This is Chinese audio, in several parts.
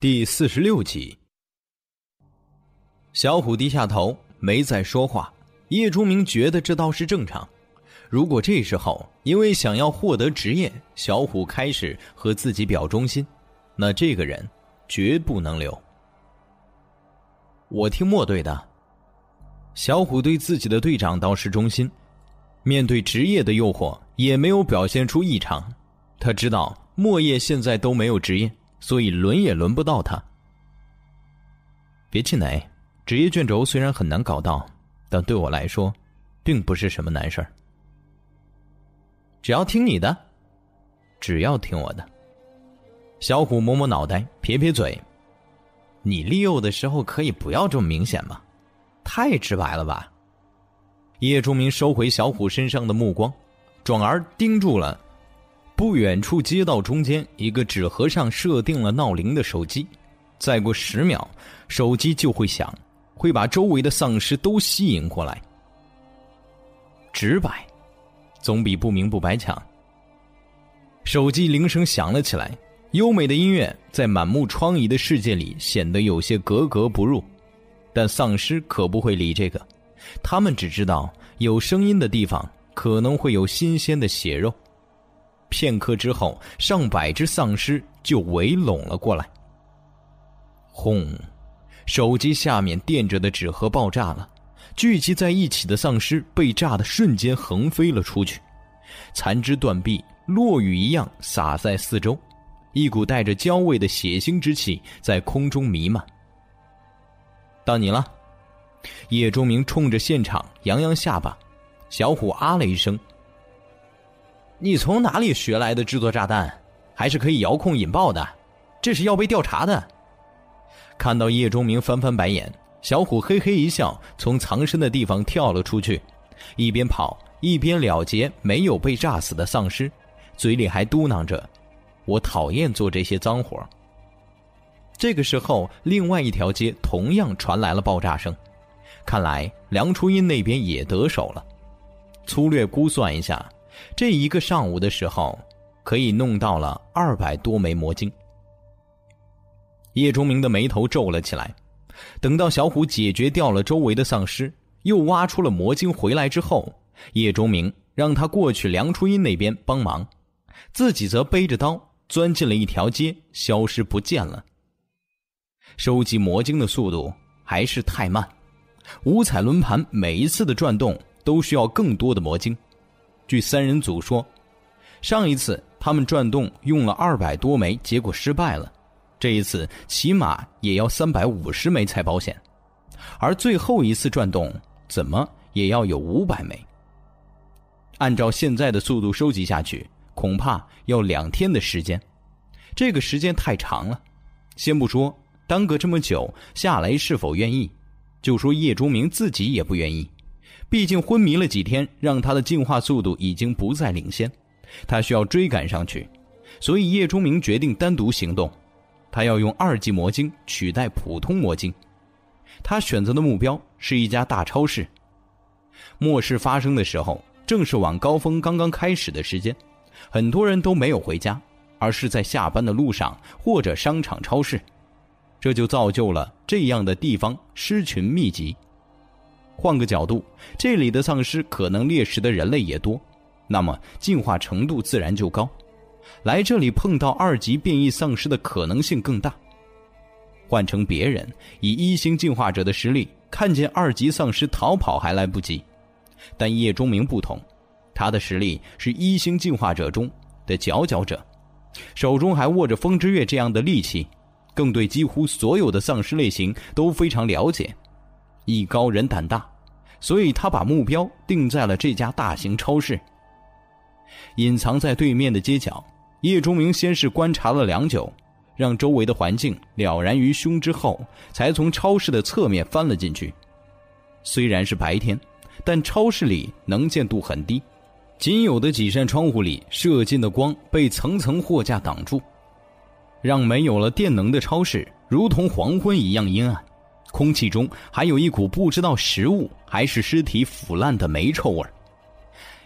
第四十六集，小虎低下头，没再说话。叶钟明觉得这倒是正常。如果这时候因为想要获得职业，小虎开始和自己表忠心，那这个人绝不能留。我听莫队的。小虎对自己的队长倒是忠心，面对职业的诱惑也没有表现出异常。他知道莫叶现在都没有职业。所以轮也轮不到他。别气馁，职业卷轴虽然很难搞到，但对我来说，并不是什么难事儿。只要听你的，只要听我的。小虎摸摸脑袋，撇撇嘴：“你利诱的时候可以不要这么明显吗？太直白了吧？”叶钟明收回小虎身上的目光，转而盯住了。不远处街道中间，一个纸盒上设定了闹铃的手机，再过十秒，手机就会响，会把周围的丧尸都吸引过来。直白，总比不明不白强。手机铃声响了起来，优美的音乐在满目疮痍的世界里显得有些格格不入，但丧尸可不会理这个，他们只知道有声音的地方可能会有新鲜的血肉。片刻之后，上百只丧尸就围拢了过来。轰！手机下面垫着的纸盒爆炸了，聚集在一起的丧尸被炸的瞬间横飞了出去，残肢断臂落雨一样洒在四周，一股带着焦味的血腥之气在空中弥漫。到你了，叶钟明冲着现场扬扬下巴，小虎啊了一声。你从哪里学来的制作炸弹？还是可以遥控引爆的？这是要被调查的。看到叶钟明翻翻白眼，小虎嘿嘿一笑，从藏身的地方跳了出去，一边跑一边了结没有被炸死的丧尸，嘴里还嘟囔着：“我讨厌做这些脏活。”这个时候，另外一条街同样传来了爆炸声，看来梁初音那边也得手了。粗略估算一下。这一个上午的时候，可以弄到了二百多枚魔晶。叶钟明的眉头皱了起来。等到小虎解决掉了周围的丧尸，又挖出了魔晶回来之后，叶钟明让他过去梁初音那边帮忙，自己则背着刀钻进了一条街，消失不见了。收集魔晶的速度还是太慢，五彩轮盘每一次的转动都需要更多的魔晶。据三人组说，上一次他们转动用了二百多枚，结果失败了。这一次起码也要三百五十枚才保险，而最后一次转动怎么也要有五百枚。按照现在的速度收集下去，恐怕要两天的时间，这个时间太长了。先不说耽搁这么久，夏雷是否愿意，就说叶钟明自己也不愿意。毕竟昏迷了几天，让他的进化速度已经不再领先，他需要追赶上去，所以叶钟明决定单独行动，他要用二级魔晶取代普通魔晶。他选择的目标是一家大超市。末世发生的时候，正是晚高峰刚刚开始的时间，很多人都没有回家，而是在下班的路上或者商场、超市，这就造就了这样的地方狮群密集。换个角度，这里的丧尸可能猎食的人类也多，那么进化程度自然就高，来这里碰到二级变异丧尸的可能性更大。换成别人，以一星进化者的实力，看见二级丧尸逃跑还来不及，但叶钟明不同，他的实力是一星进化者中的佼佼者，手中还握着风之月这样的利器，更对几乎所有的丧尸类型都非常了解。艺高人胆大，所以他把目标定在了这家大型超市。隐藏在对面的街角，叶忠明先是观察了良久，让周围的环境了然于胸之后，才从超市的侧面翻了进去。虽然是白天，但超市里能见度很低，仅有的几扇窗户里射进的光被层层货架挡住，让没有了电能的超市如同黄昏一样阴暗。空气中还有一股不知道食物还是尸体腐烂的霉臭味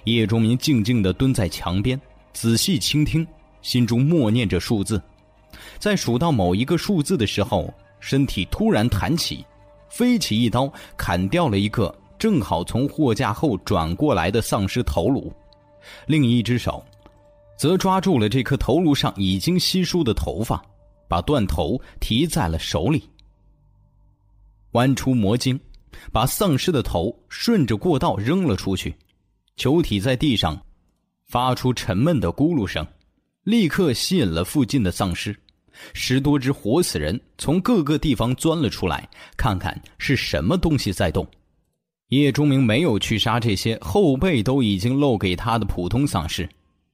叶钟明静静地蹲在墙边，仔细倾听，心中默念着数字，在数到某一个数字的时候，身体突然弹起，飞起一刀砍掉了一个正好从货架后转过来的丧尸头颅，另一只手则抓住了这颗头颅上已经稀疏的头发，把断头提在了手里，弯出魔晶，把丧尸的头顺着过道扔了出去，球体在地上发出沉闷的咕噜声，立刻吸引了附近的丧尸。十多只活死人从各个地方钻了出来，看看是什么东西在动。叶钟明没有去杀这些后背都已经露给他的普通丧尸，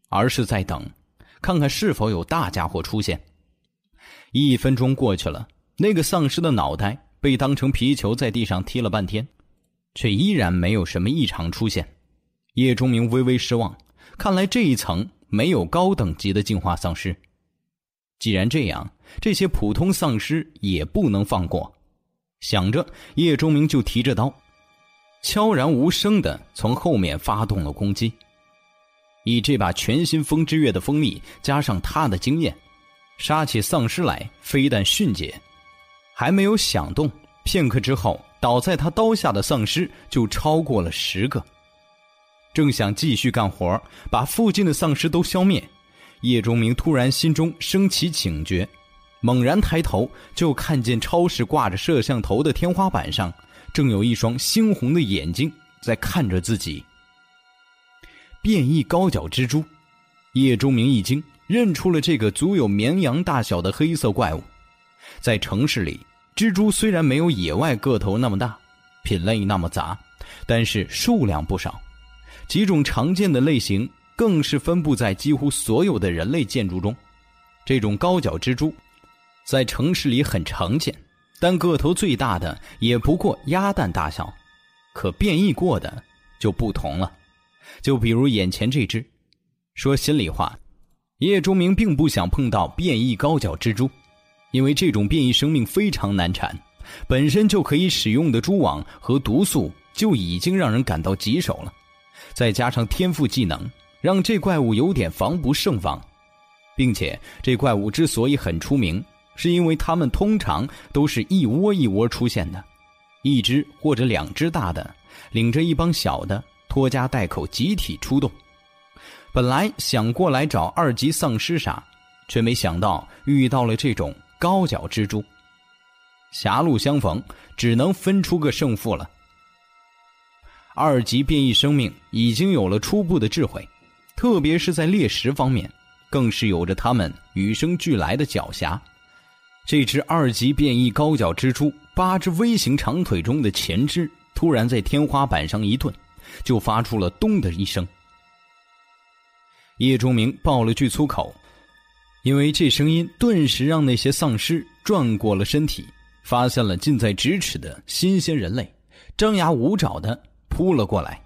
而是在等，看看是否有大家伙出现。一分钟过去了，那个丧尸的脑袋被当成皮球在地上踢了半天，却依然没有什么异常出现。叶钟明微微失望，看来这一层没有高等级的进化丧尸。既然这样，这些普通丧尸也不能放过。想着，叶钟明就提着刀，悄然无声的从后面发动了攻击。以这把全新风之月的锋利，加上他的经验，杀起丧尸来非但迅捷，还没有响动。片刻之后，倒在他刀下的丧尸就超过了十个。正想继续干活，把附近的丧尸都消灭。叶忠明突然心中升起警觉，猛然抬头就看见超市挂着摄像头的天花板上，正有一双猩红的眼睛在看着自己。变异高脚蜘蛛，叶忠明一惊，认出了这个足有绵羊大小的黑色怪物。在城市里，蜘蛛虽然没有野外个头那么大，品类那么杂，但是数量不少，几种常见的类型。更是分布在几乎所有的人类建筑中。这种高脚蜘蛛在城市里很常见，但个头最大的也不过鸭蛋大小。可变异过的就不同了，就比如眼前这只。说心里话，叶钟明并不想碰到变异高脚蜘蛛，因为这种变异生命非常难缠，本身就可以使用的蛛网和毒素就已经让人感到棘手了，再加上天赋技能。让这怪物有点防不胜防，并且这怪物之所以很出名，是因为它们通常都是一窝一窝出现的，一只或者两只大的，领着一帮小的，拖家带口集体出动。本来想过来找二级丧尸杀，却没想到遇到了这种高脚蜘蛛。狭路相逢，只能分出个胜负了。二级变异生命已经有了初步的智慧。特别是在猎食方面，更是有着他们与生俱来的狡黠。这只二级变异高脚蜘蛛，八只微型长腿中的前肢突然在天花板上一顿，就发出了“咚”的一声。叶钟明爆了句粗口，因为这声音顿时让那些丧尸转过了身体，发现了近在咫尺的新鲜人类，张牙舞爪的扑了过来。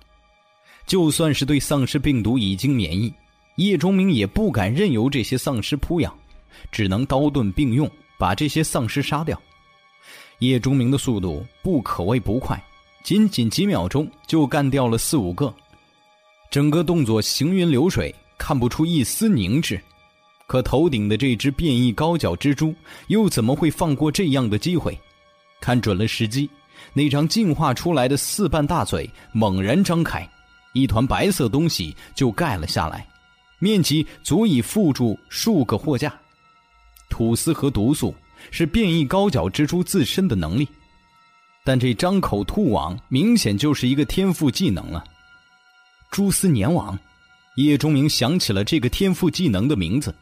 就算是对丧尸病毒已经免疫，叶钟明也不敢任由这些丧尸扑咬，只能刀盾并用，把这些丧尸杀掉。叶钟明的速度不可谓不快，仅仅几秒钟就干掉了四五个，整个动作行云流水，看不出一丝凝滞。可头顶的这只变异高脚蜘蛛又怎么会放过这样的机会？看准了时机，那张进化出来的四瓣大嘴猛然张开。一团白色东西就盖了下来，面积足以覆住数个货架。吐丝和毒素是变异高脚蜘蛛自身的能力，但这张口吐网明显就是一个天赋技能了。蛛丝粘网，叶钟明想起了这个天赋技能的名字。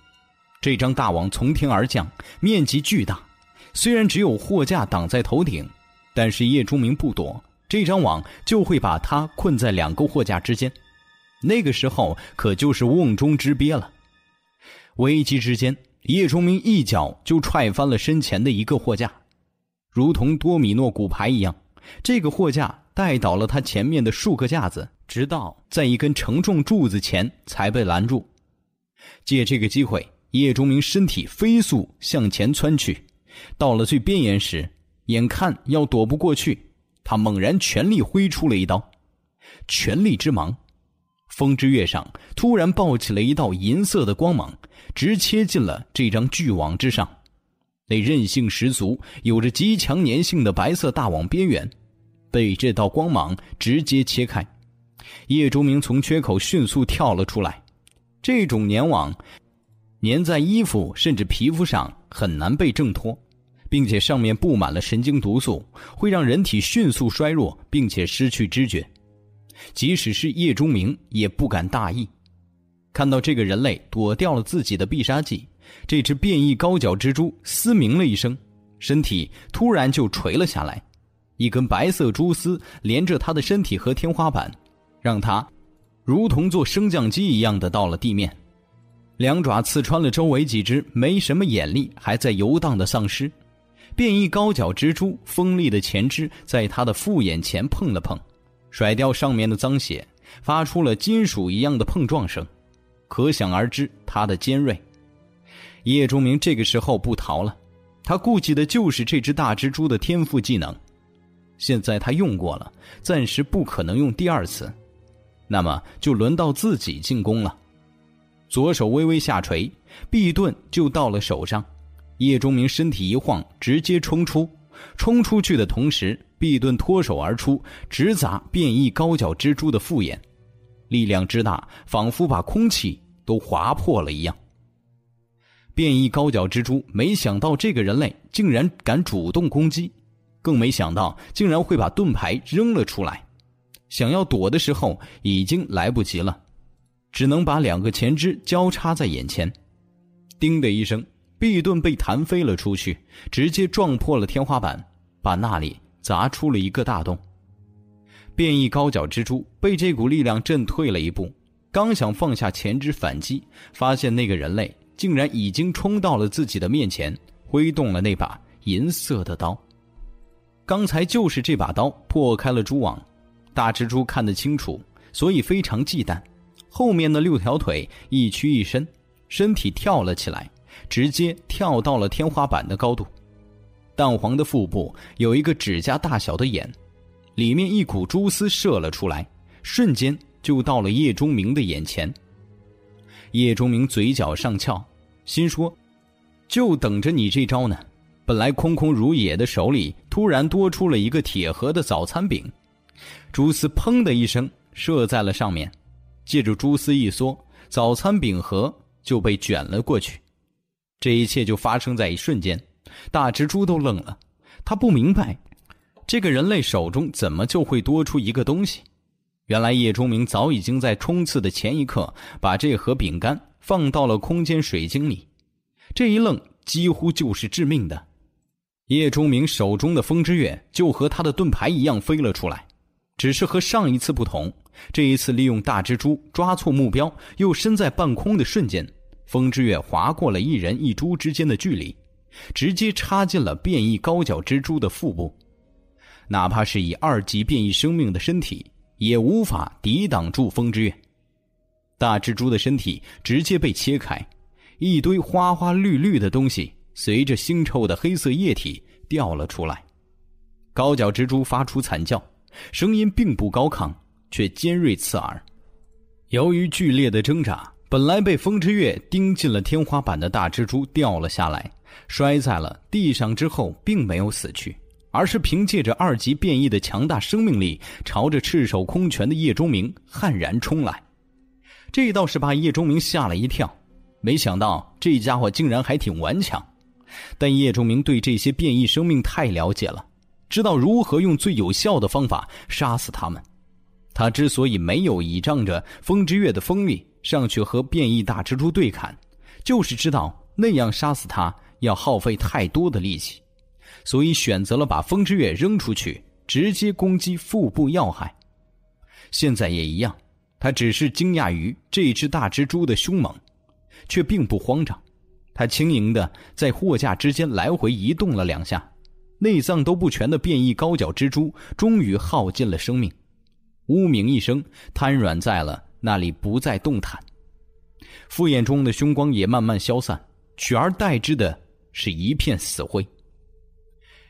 这张大网从天而降，面积巨大，虽然只有货架挡在头顶，但是叶钟明不躲。这张网就会把他困在两个货架之间，那个时候可就是瓮中之鳖了。危机之间，叶钟明一脚就踹翻了身前的一个货架，如同多米诺骨牌一样，这个货架带倒了他前面的数个架子，直到在一根承重柱子前才被拦住。借这个机会，叶钟明身体飞速向前窜去，到了最边沿时，眼看要躲不过去。他猛然全力挥出了一刀，全力之芒，风之月上突然爆起了一道银色的光芒，直切进了这张巨网之上。那韧性十足、有着极强粘性的白色大网边缘，被这道光芒直接切开。叶钟明从缺口迅速跳了出来。这种粘网粘在衣服甚至皮肤上很难被挣脱，并且上面布满了神经毒素，会让人体迅速衰弱，并且失去知觉。即使是叶钟明也不敢大意。看到这个人类躲掉了自己的必杀技。这只变异高脚蜘蛛嘶鸣了一声，身体突然就垂了下来，一根白色蛛丝连着它的身体和天花板，让它如同坐升降机一样的到了地面。两爪刺穿了周围几只没什么眼力还在游荡的丧尸，变异高脚蜘蛛锋利的前肢在它的复眼前碰了碰，甩掉上面的脏血，发出了金属一样的碰撞声，可想而知它的尖锐。叶钟明这个时候不逃了，他顾忌的就是这只大蜘蛛的天赋技能。现在他用过了，暂时不可能用第二次，那么就轮到自己进攻了。左手微微下垂，臂盾就到了手上。叶钟明身体一晃，直接冲出，冲出去的同时，臂盾脱手而出，直砸变异高脚蜘蛛的复眼，力量之大，仿佛把空气都划破了一样。变异高脚蜘蛛没想到这个人类竟然敢主动攻击，更没想到竟然会把盾牌扔了出来。想要躲的时候已经来不及了，只能把两个前肢交叉在眼前。叮的一声，臂盾被弹飞了出去，直接撞破了天花板，把那里砸出了一个大洞。变异高脚蜘蛛被这股力量震退了一步，刚想放下前肢反击，发现那个人类。竟然已经冲到了自己的面前，挥动了那把银色的刀。刚才就是这把刀破开了蛛网，大蜘蛛看得清楚，所以非常忌惮。后面的六条腿一屈一伸，身体跳了起来，直接跳到了天花板的高度。淡黄的腹部有一个指甲大小的眼，里面一股蛛丝射了出来，瞬间就到了叶钟明的眼前。叶钟明嘴角上翘。心说：“就等着你这招呢！”本来空空如也的手里，突然多出了一个铁盒的早餐饼，蛛丝砰的一声射在了上面，借助蛛丝一缩，早餐饼盒就被卷了过去。这一切就发生在一瞬间，大蜘蛛都愣了，他不明白，这个人类手中怎么就会多出一个东西？原来叶钟明早已经在冲刺的前一刻，把这盒饼干。放到了空间水晶里，这一愣几乎就是致命的。叶钟明手中的风之月就和他的盾牌一样飞了出来，只是和上一次不同，这一次利用大蜘蛛抓错目标，又身在半空的瞬间，风之月划过了一人一蛛之间的距离，直接插进了变异高脚蜘蛛的腹部。哪怕是以二级变异生命的身体，也无法抵挡住风之月。大蜘蛛的身体直接被切开，一堆花花绿绿的东西随着腥臭的黑色液体掉了出来。高脚蜘蛛发出惨叫，声音并不高亢，却尖锐刺耳。由于剧烈的挣扎，本来被风之月钉进了天花板的大蜘蛛掉了下来，摔在了地上之后，并没有死去，而是凭借着二级变异的强大生命力，朝着赤手空拳的叶钟明悍然冲来。这倒是把叶钟明吓了一跳，没想到这家伙竟然还挺顽强。但叶钟明对这些变异生命太了解了，知道如何用最有效的方法杀死他们。他之所以没有倚仗着风之月的锋利上去和变异大蜘蛛对砍，就是知道那样杀死他要耗费太多的力气，所以选择了把风之月扔出去，直接攻击腹部要害。现在也一样。他只是惊讶于这只大蜘蛛的凶猛，却并不慌张。他轻盈的在货架之间来回移动了两下，内脏都不全的变异高脚蜘蛛终于耗尽了生命，呜鸣一声，瘫软在了那里，不再动弹。复眼中的凶光也慢慢消散，取而代之的是一片死灰。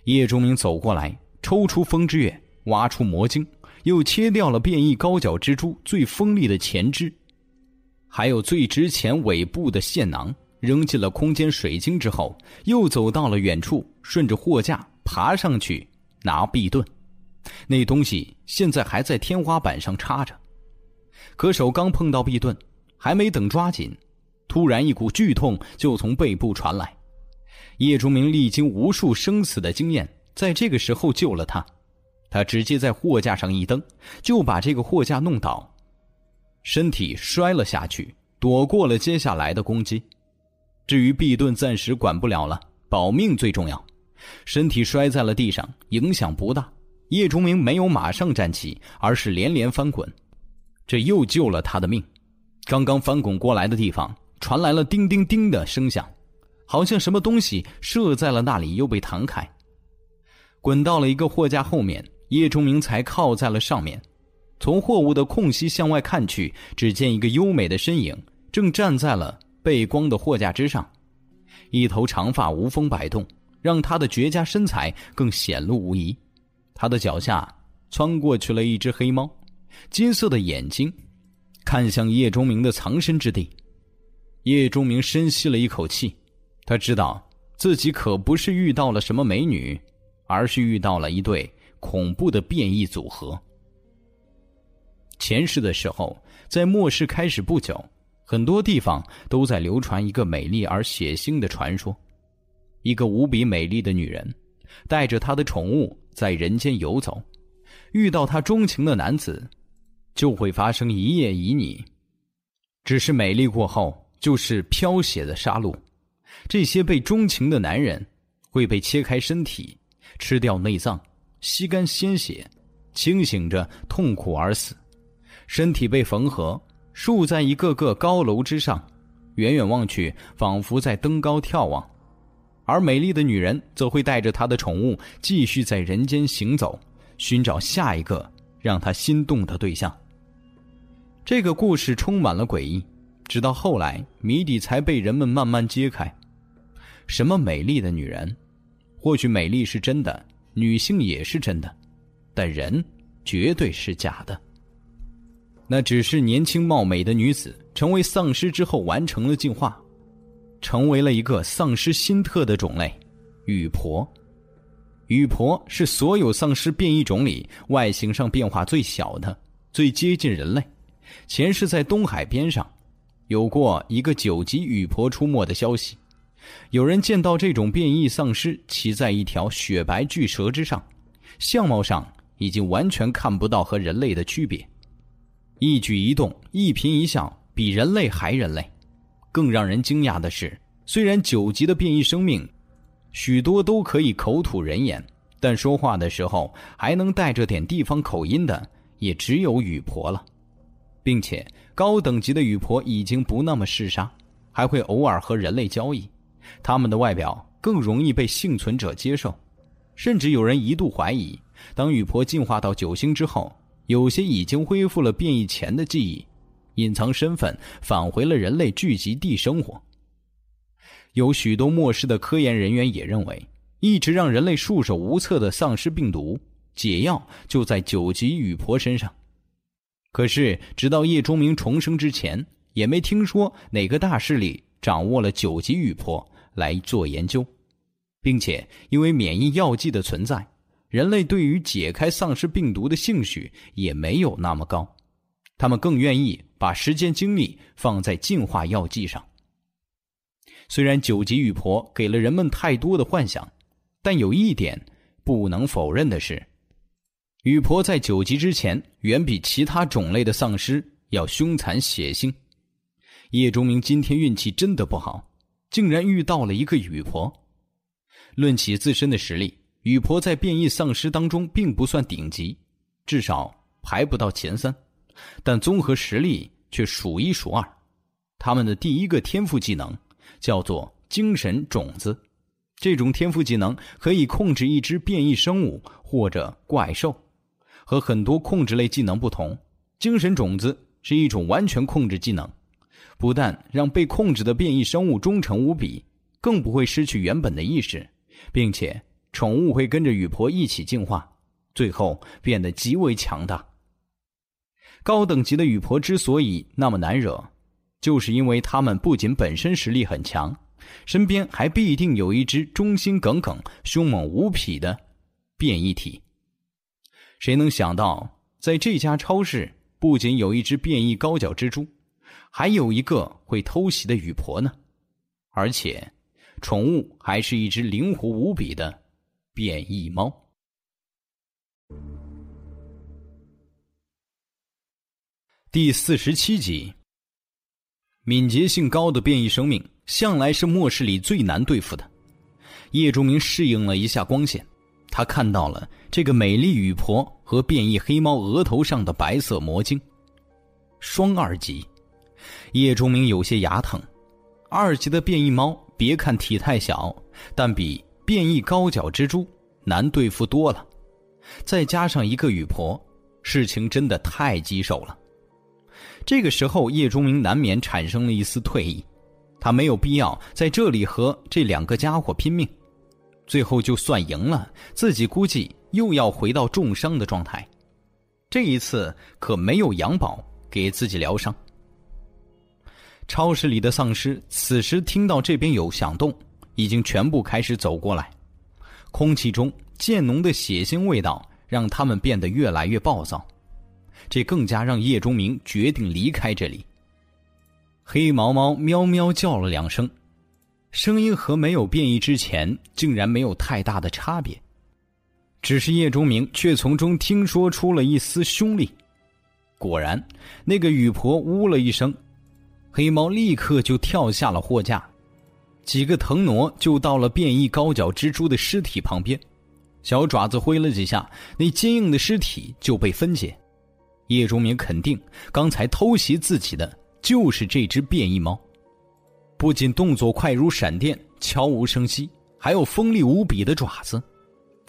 叶钟明走过来，抽出风之月，挖出魔晶。又切掉了变异高脚蜘蛛最锋利的前肢，还有最值钱尾部的线囊，扔进了空间水晶之后，又走到了远处，顺着货架爬上去拿壁盾。那东西现在还在天花板上插着，可手刚碰到壁盾，还没等抓紧，突然一股剧痛就从背部传来。叶钟明历经无数生死的经验，在这个时候救了他。他直接在货架上一蹬，就把这个货架弄倒，身体摔了下去，躲过了接下来的攻击。至于壁盾，暂时管不了了，保命最重要。身体摔在了地上，影响不大。叶钟明没有马上站起，而是连连翻滚，这又救了他的命。刚刚翻滚过来的地方传来了叮叮叮的声响，好像什么东西射在了那里，又被弹开，滚到了一个货架后面。叶钟明才靠在了上面，从货物的空隙向外看去，只见一个优美的身影正站在了背光的货架之上，一头长发无风摆动，让他的绝佳身材更显露无遗。他的脚下窜过去了一只黑猫，金色的眼睛看向叶钟明的藏身之地。叶钟明深吸了一口气，他知道自己可不是遇到了什么美女，而是遇到了一对恐怖的变异组合。前世的时候，在末世开始不久，很多地方都在流传一个美丽而血腥的传说：一个无比美丽的女人，带着她的宠物。在人间游走，遇到他钟情的男子，就会发生一夜旖旎。只是美丽过后，就是飘血的杀戮。这些被钟情的男人会被切开身体，吃掉内脏，吸干鲜血，清醒着痛苦而死。身体被缝合，竖在一个个高楼之上，远远望去，仿佛在登高眺望。而美丽的女人则会带着她的宠物继续在人间行走，寻找下一个让她心动的对象。这个故事充满了诡异，直到后来谜底才被人们慢慢揭开。什么美丽的女人？或许美丽是真的，女性也是真的，但人绝对是假的。那只是年轻貌美的女子成为丧尸之后完成了进化。成为了一个丧尸新特的种类，雨婆。雨婆是所有丧尸变异种里外形上变化最小的，最接近人类。前世在东海边上，有过一个九级雨婆出没的消息。有人见到这种变异丧尸骑在一条雪白巨蛇之上，相貌上已经完全看不到和人类的区别，一举一动、一颦一笑比人类还人类。更让人惊讶的是，虽然九级的变异生命，许多都可以口吐人言，但说话的时候还能带着点地方口音的，也只有雨婆了。并且高等级的雨婆已经不那么嗜杀，还会偶尔和人类交易。他们的外表更容易被幸存者接受，甚至有人一度怀疑，当雨婆进化到九星之后，有些已经恢复了变异前的记忆。隐藏身份，返回了人类聚集地生活。有许多末世的科研人员也认为，一直让人类束手无策的丧尸病毒解药就在九级雨婆身上。可是，直到叶钟明重生之前，也没听说哪个大势力掌握了九级雨婆来做研究，并且因为免疫药剂的存在，人类对于解开丧尸病毒的兴趣也没有那么高。他们更愿意把时间精力放在进化药剂上。虽然九级雨婆给了人们太多的幻想，但有一点不能否认的是，雨婆在九级之前远比其他种类的丧尸要凶残血腥。叶钟明今天运气真的不好，竟然遇到了一个雨婆。论起自身的实力，雨婆在变异丧尸当中并不算顶级，至少排不到前三。但综合实力却数一数二。他们的第一个天赋技能叫做精神种子，这种天赋技能可以控制一只变异生物或者怪兽。和很多控制类技能不同，精神种子是一种完全控制技能，不但让被控制的变异生物忠诚无比，更不会失去原本的意识，并且宠物会跟着雨婆一起进化，最后变得极为强大。高等级的羽婆之所以那么难惹，就是因为他们不仅本身实力很强，身边还必定有一只忠心耿耿、凶猛无匹的变异体。谁能想到，在这家超市不仅有一只变异高脚蜘蛛，还有一个会偷袭的羽婆呢？而且，宠物还是一只灵活无比的变异猫。第四十七集，敏捷性高的变异生命向来是末世里最难对付的。叶钟明适应了一下光线，他看到了这个美丽雨婆和变异黑猫额头上的白色魔晶，双二级。叶钟明有些牙疼。二级的变异猫，别看体态小，但比变异高脚蜘蛛难对付多了。再加上一个雨婆，事情真的太棘手了。这个时候，叶钟明难免产生了一丝退意，他没有必要在这里和这两个家伙拼命。最后就算赢了，自己估计又要回到重伤的状态。这一次可没有杨宝给自己疗伤。超市里的丧尸此时听到这边有响动，已经全部开始走过来，空气中渐浓的血腥味道让他们变得越来越暴躁。这更加让叶钟明决定离开这里。黑毛猫喵喵叫了两声，声音和没有变异之前竟然没有太大的差别，只是叶钟明却从中听说出了一丝凶厉。果然，那个雨婆呜了一声，黑猫立刻就跳下了货架，几个腾挪就到了变异高脚蜘蛛的尸体旁边，小爪子挥了几下，那坚硬的尸体就被分解。叶钟明肯定，刚才偷袭自己的就是这只变异猫，不仅动作快如闪电，悄无声息，还有锋利无比的爪子。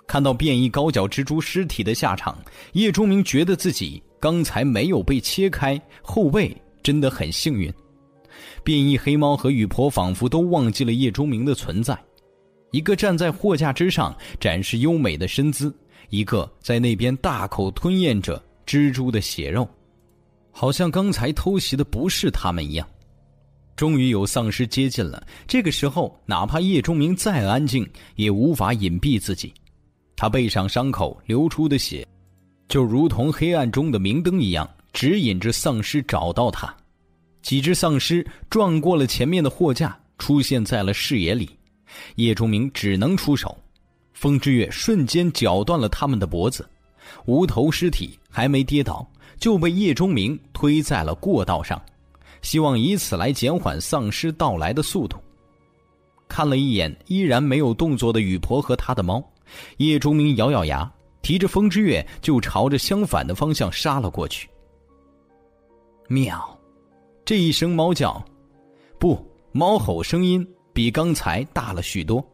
看到变异高脚蜘蛛尸体的下场，叶钟明觉得自己刚才没有被切开后背，真的很幸运。变异黑猫和雨婆仿佛都忘记了叶钟明的存在，一个站在货架之上展示优美的身姿，一个在那边大口吞咽着。蜘蛛的血肉，好像刚才偷袭的不是他们一样。终于有丧尸接近了，这个时候，哪怕叶钟明再安静，也无法隐蔽自己。他背上伤口流出的血，就如同黑暗中的明灯一样，指引着丧尸找到他。几只丧尸撞过了前面的货架，出现在了视野里。叶钟明只能出手，风之月瞬间绞断了他们的脖子。无头尸体还没跌倒，就被叶钟明推在了过道上，希望以此来减缓丧尸到来的速度。看了一眼依然没有动作的雨婆和他的猫，叶钟明咬咬牙，提着风之月就朝着相反的方向杀了过去。喵！这一声猫叫，不，猫吼声音比刚才大了许多。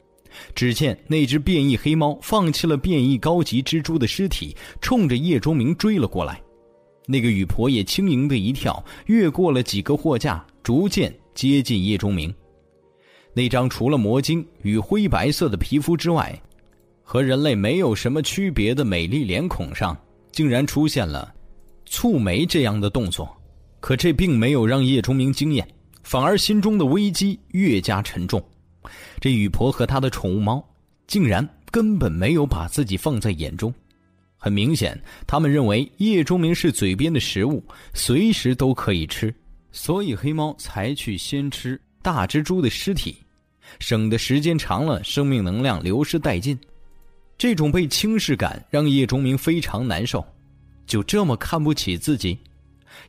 只见那只变异黑猫放弃了变异高级蜘蛛的尸体，冲着叶钟明追了过来。那个雨婆也轻盈的一跳，越过了几个货架，逐渐接近叶钟明。那张除了魔晶与灰白色的皮肤之外，和人类没有什么区别的美丽脸孔上，竟然出现了蹙眉这样的动作。可这并没有让叶钟明惊艳，反而心中的危机越加沉重。这雨婆和她的宠物猫，竟然根本没有把自己放在眼中。很明显，他们认为叶钟明是嘴边的食物，随时都可以吃，所以黑猫才去先吃大蜘蛛的尸体，省得时间长了生命能量流失殆尽。这种被轻视感让叶钟明非常难受。就这么看不起自己？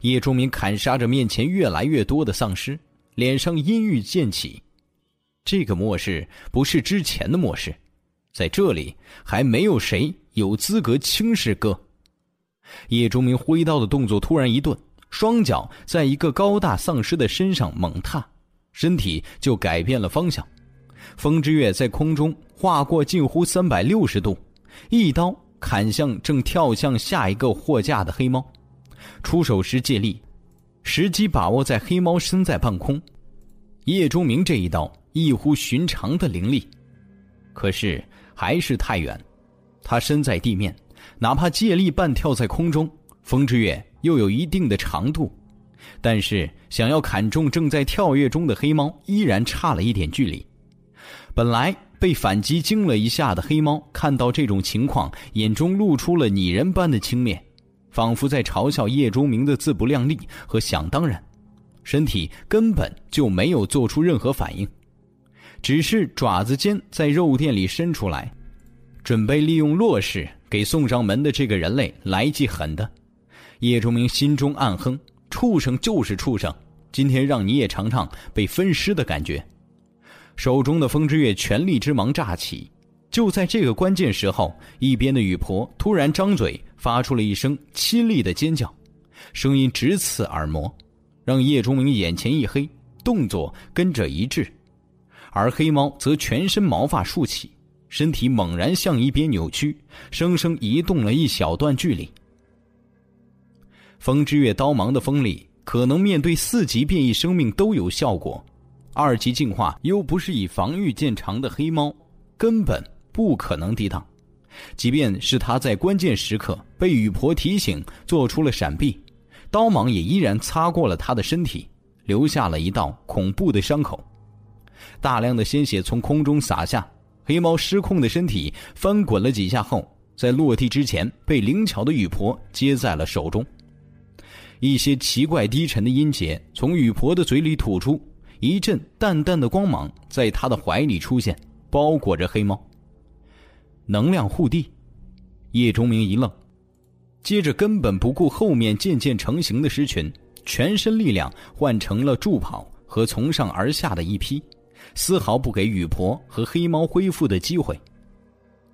叶钟明砍杀着面前越来越多的丧尸，脸上阴郁渐起。这个末世不是之前的末世，在这里还没有谁有资格轻视哥。叶钟明挥刀的动作突然一顿，双脚在一个高大丧尸的身上猛踏，身体就改变了方向。风之月在空中划过近乎三百六十度，一刀砍向正跳向下一个货架的黑猫。出手时借力，时机把握在黑猫身在半空。叶钟明这一刀。异乎寻常的灵力，可是还是太远。他身在地面，哪怕借力半跳在空中，风之月又有一定的长度，但是想要砍中正在跳跃中的黑猫，依然差了一点距离。本来被反击惊了一下的黑猫，看到这种情况，眼中露出了拟人般的轻蔑，仿佛在嘲笑叶钟明的自不量力和想当然，身体根本就没有做出任何反应，只是爪子尖在肉垫里伸出来，准备利用弱势给送上门的这个人类来记狠的。叶钟明心中暗哼：畜生就是畜生，今天让你也尝尝被分尸的感觉。手中的风之月全力之芒乍起，就在这个关键时候，一边的雨婆突然张嘴，发出了一声凄厉的尖叫，声音直刺耳膜，让叶钟明眼前一黑，动作跟着一滞。而黑猫则全身毛发竖起，身体猛然向一边扭曲，生生移动了一小段距离。风之月刀芒的锋利，可能面对四级变异生命都有效果。二级进化又不是以防御见长的黑猫，根本不可能抵挡。即便是他在关键时刻被雨婆提醒做出了闪避，刀芒也依然擦过了他的身体，留下了一道恐怖的伤口。大量的鲜血从空中洒下，黑猫失控的身体翻滚了几下后，在落地之前被灵巧的雨婆接在了手中。一些奇怪低沉的音节从雨婆的嘴里吐出。一阵淡淡的光芒在他的怀里出现，包裹着黑猫。能量护地，叶钟明一愣，接着根本不顾后面渐渐成型的狮群，全身力量换成了助跑和从上而下的一劈，丝毫不给雨婆和黑猫恢复的机会。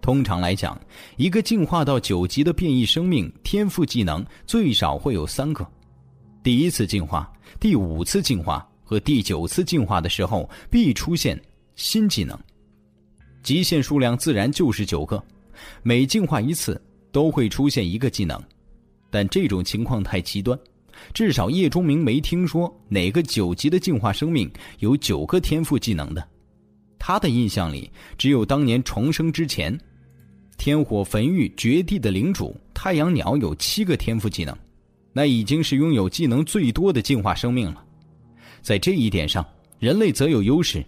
通常来讲，一个进化到九级的变异生命，天赋技能最少会有三个，第一次进化，第五次进化。和第九次进化的时候必出现新技能，极限数量自然就是九个，每进化一次都会出现一个技能，但这种情况太极端，至少叶钟明没听说哪个九级的进化生命有九个天赋技能的，他的印象里只有当年重生之前，天火焚狱绝地的领主太阳鸟有七个天赋技能，那已经是拥有技能最多的进化生命了。在这一点上，人类则有优势。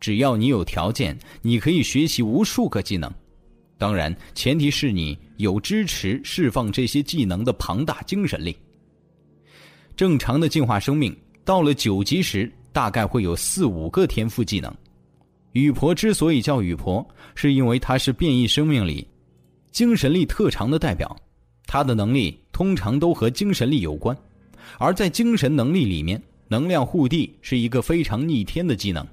只要你有条件，你可以学习无数个技能。当然，前提是你有支持释放这些技能的庞大精神力。正常的进化生命到了九级时，大概会有四五个天赋技能。雨婆之所以叫雨婆，是因为她是变异生命里精神力特长的代表。她的能力通常都和精神力有关，而在精神能力里面。能量护地是一个非常逆天的技能，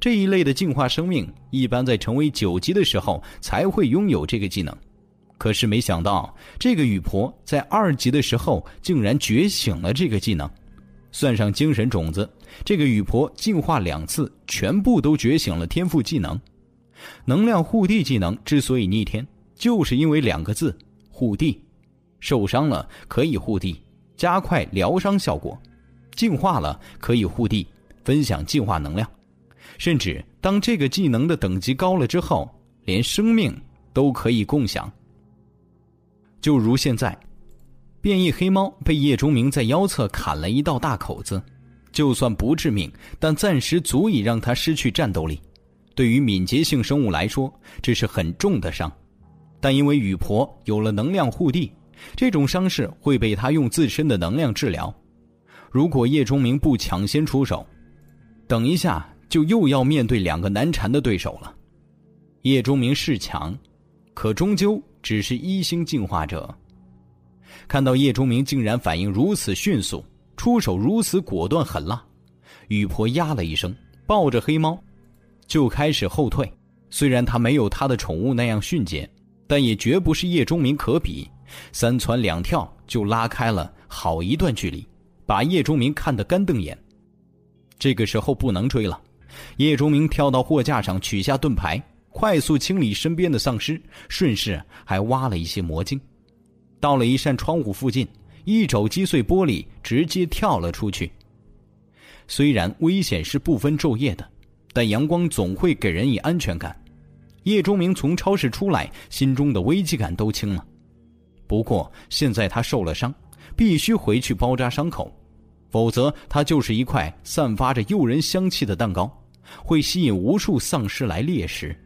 这一类的进化生命一般在成为九级的时候才会拥有这个技能。可是没想到，这个雨婆在二级的时候竟然觉醒了这个技能。算上精神种子，这个雨婆进化两次，全部都觉醒了天赋技能。能量护地技能之所以逆天，就是因为两个字：护地。受伤了可以护地，加快疗伤效果。进化了可以护地，分享进化能量，甚至当这个技能的等级高了之后，连生命都可以共享。就如现在，变异黑猫被叶钟明在腰侧砍了一道大口子，就算不致命，但暂时足以让他失去战斗力。对于敏捷性生物来说，这是很重的伤。但因为雨婆有了能量护地，这种伤势会被他用自身的能量治疗。如果叶钟明不抢先出手，等一下就又要面对两个难缠的对手了。叶钟明是强，可终究只是一星进化者。看到叶钟明竟然反应如此迅速，出手如此果断狠辣，雨婆呀了一声，抱着黑猫就开始后退。虽然他没有他的宠物那样迅捷，但也绝不是叶钟明可比。三窜两跳就拉开了好一段距离。把叶钟明看得干瞪眼，这个时候不能追了。叶钟明跳到货架上，取下盾牌，快速清理身边的丧尸，顺势还挖了一些魔晶。到了一扇窗户附近，一肘击碎玻璃，直接跳了出去。虽然危险是不分昼夜的，但阳光总会给人以安全感。叶钟明从超市出来，心中的危机感都轻了。不过现在他受了伤。必须回去包扎伤口，否则他就是一块散发着诱人香气的蛋糕，会吸引无数丧尸来猎食。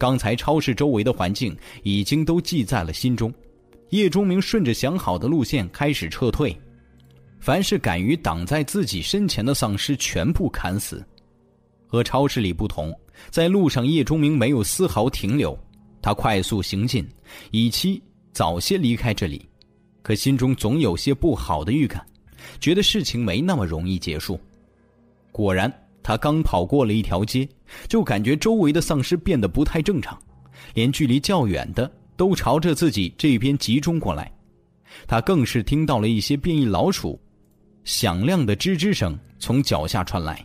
刚才超市周围的环境已经都记在了心中，叶钟明顺着想好的路线开始撤退，凡是敢于挡在自己身前的丧尸全部砍死。和超市里不同，在路上叶钟明没有丝毫停留，他快速行进，以期早些离开这里。可心中总有些不好的预感，觉得事情没那么容易结束。果然。他刚跑过了一条街，就感觉周围的丧尸变得不太正常，连距离较远的都朝着自己这边集中过来。他更是听到了一些变异老鼠响亮的吱吱声从脚下传来，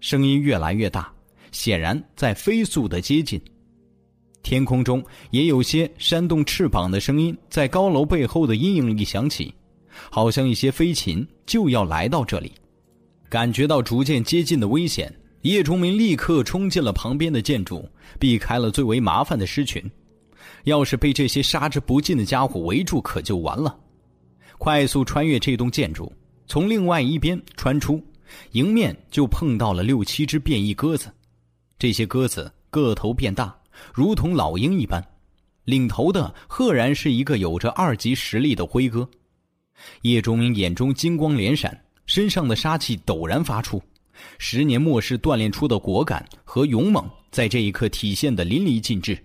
声音越来越大，显然在飞速的接近。天空中也有些扇动翅膀的声音在高楼背后的阴影里响起，好像一些飞禽就要来到这里。感觉到逐渐接近的危险，叶崇明立刻冲进了旁边的建筑，避开了最为麻烦的尸群。要是被这些杀之不尽的家伙围住，可就完了。快速穿越这栋建筑，从另外一边穿出，迎面就碰到了六七只变异鸽子。这些鸽子个头变大，如同老鹰一般。领头的赫然是一个有着二级实力的灰鸽。叶崇明眼中金光连闪。身上的杀气陡然发出，十年末世锻炼出的果敢和勇猛，在这一刻体现的淋漓尽致。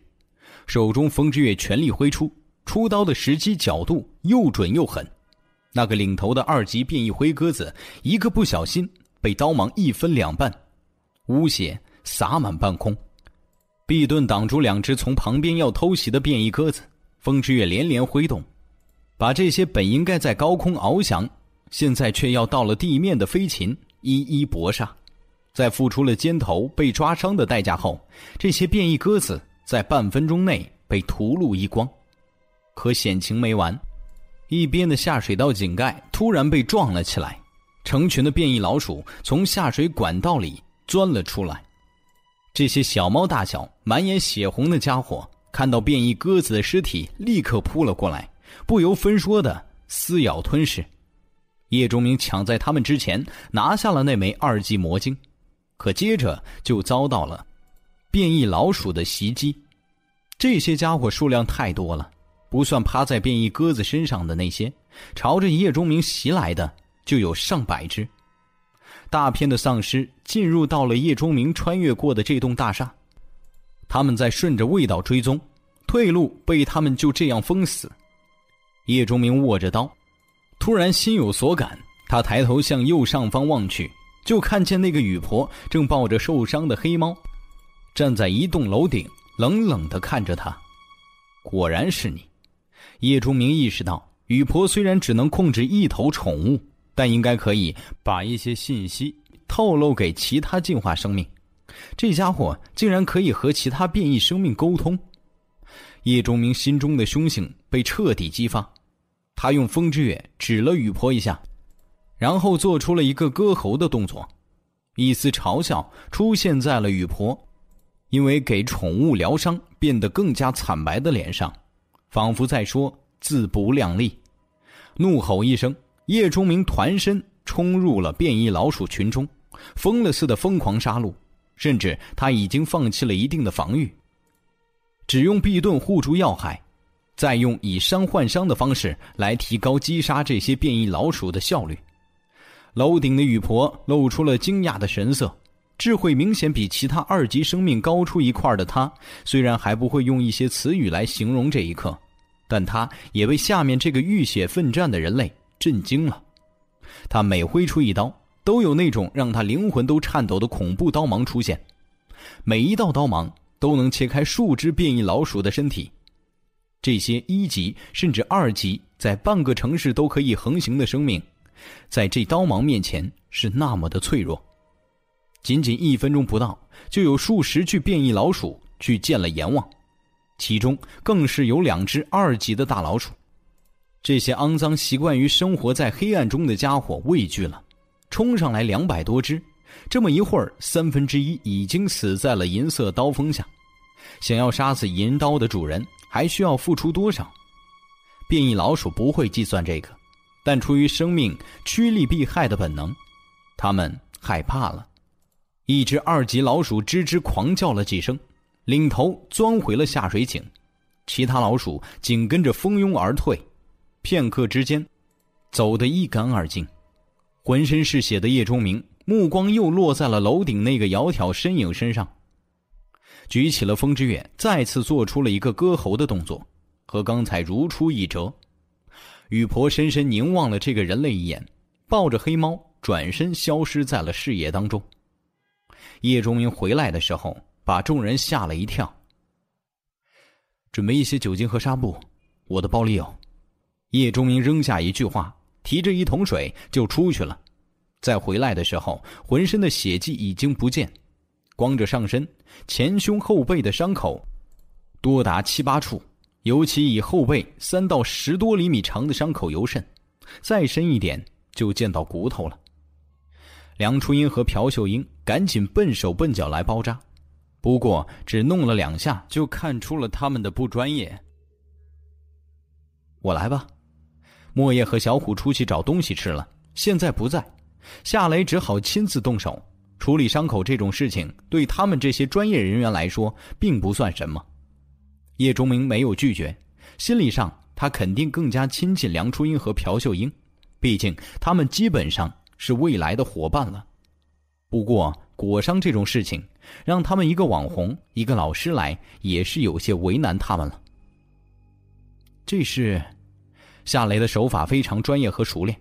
手中风之月全力挥出，出刀的时机角度又准又狠。那个领头的二级变异灰鸽子，一个不小心被刀芒一分两半，污血洒满半空。毕盾挡住两只从旁边要偷袭的变异鸽子，风之月连连挥动，把这些本应该在高空翱翔。现在却要到了地面的飞禽一一搏杀，在付出了肩头被抓伤的代价后，这些变异鸽子在半分钟内被屠戮一光。可险情没完，一边的下水道井盖突然被撞了起来，成群的变异老鼠从下水管道里钻了出来。这些小猫大小、满眼血红的家伙看到变异鸽子的尸体，立刻扑了过来，不由分说的撕咬吞噬。叶钟明抢在他们之前拿下了那枚二级魔晶，可接着就遭到了变异老鼠的袭击。这些家伙数量太多了，不算趴在变异鸽子身上的那些，朝着叶钟明袭来的就有上百只。大片的丧尸进入到了叶钟明穿越过的这栋大厦，他们在顺着味道追踪，退路被他们就这样封死。叶钟明握着刀。突然心有所感，他抬头向右上方望去，就看见那个雨婆正抱着受伤的黑猫，站在一栋楼顶，冷冷的看着他。果然是你，叶钟明意识到，雨婆虽然只能控制一头宠物，但应该可以把一些信息透露给其他进化生命。这家伙竟然可以和其他变异生命沟通，叶钟明心中的凶性被彻底激发。他用风之月指了雨婆一下，然后做出了一个割喉的动作，一丝嘲笑出现在了雨婆因为给宠物疗伤变得更加惨白的脸上，仿佛在说自不量力。怒吼一声，叶钟明团身冲入了变异老鼠群中，疯了似的疯狂杀戮，甚至他已经放弃了一定的防御，只用臂盾护住要害。再用以伤换伤的方式来提高击杀这些变异老鼠的效率。楼顶的雨婆露出了惊讶的神色，智慧明显比其他二级生命高出一块的她，虽然还不会用一些词语来形容这一刻，但她也为下面这个浴血奋战的人类震惊了。她每挥出一刀，都有那种让她灵魂都颤抖的恐怖刀芒出现，每一道刀芒都能切开数只变异老鼠的身体。这些一级甚至二级，在半个城市都可以横行的生命，在这刀芒面前是那么的脆弱。仅仅一分钟不到，就有数十具变异老鼠去见了阎王，其中更是有两只二级的大老鼠。这些肮脏、习惯于生活在黑暗中的家伙畏惧了，冲上来两百多只，这么一会儿，三分之一已经死在了银色刀锋下。想要杀死银刀的主人。还需要付出多少？变异老鼠不会计算这个，但出于生命趋利避害的本能，他们害怕了。一只二级老鼠吱吱狂叫了几声，领头钻回了下水井，其他老鼠紧跟着蜂拥而退。片刻之间，走得一干二净。浑身是血的叶钟明目光又落在了楼顶那个窈窕身影身上，举起了风之月，再次做出了一个割喉的动作，和刚才如出一辙。雨婆深深凝望了这个人类一眼，抱着黑猫转身消失在了视野当中。叶钟明回来的时候，把众人吓了一跳。准备一些酒精和纱布，我的包里有。叶钟明扔下一句话，提着一桶水就出去了。再回来的时候，浑身的血迹已经不见，光着上身，前胸后背的伤口多达七八处，尤其以后背三到十多厘米长的伤口尤甚，再深一点就见到骨头了。梁初音和朴秀英赶紧笨手笨脚来包扎，不过只弄了两下，就看出了他们的不专业。我来吧。莫叶和小虎出去找东西吃了，现在不在，夏雷只好亲自动手处理伤口。这种事情对他们这些专业人员来说并不算什么。叶钟明没有拒绝，心理上他肯定更加亲近梁初英和朴秀英，毕竟他们基本上是未来的伙伴了。不过裹伤这种事情，让他们一个网红，一个老师来，也是有些为难他们了。这是。夏雷的手法非常专业和熟练，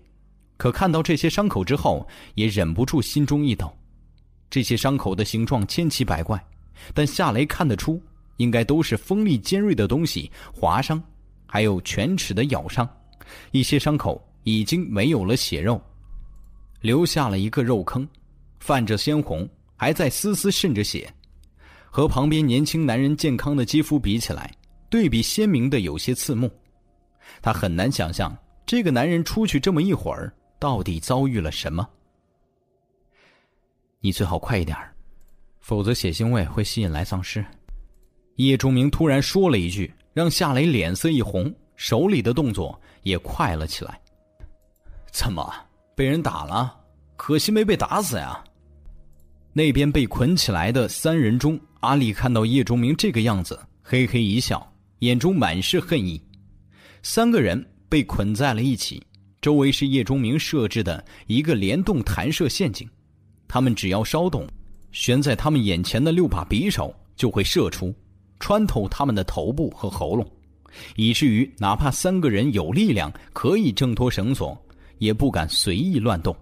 可看到这些伤口之后，也忍不住心中一抖。这些伤口的形状千奇百怪，但夏雷看得出，应该都是锋利尖锐的东西划伤，还有犬齿的咬伤。一些伤口已经没有了血肉，留下了一个肉坑，泛着鲜红，还在丝丝渗着血。和旁边年轻男人健康的肌肤比起来，对比鲜明的有些刺目。他很难想象这个男人出去这么一会儿，到底遭遇了什么。你最好快一点否则血腥味会吸引来丧尸。叶钟明突然说了一句，让夏雷脸色一红，手里的动作也快了起来。怎么被人打了？可惜没被打死呀。那边被捆起来的三人中，阿丽看到叶钟明这个样子，嘿嘿一笑，眼中满是恨意。三个人被捆在了一起，周围是叶钟明设置的一个联动弹射陷阱，他们只要稍动，悬在他们眼前的六把匕首就会射出，穿透他们的头部和喉咙，以至于哪怕三个人有力量可以挣脱绳索，也不敢随意乱动，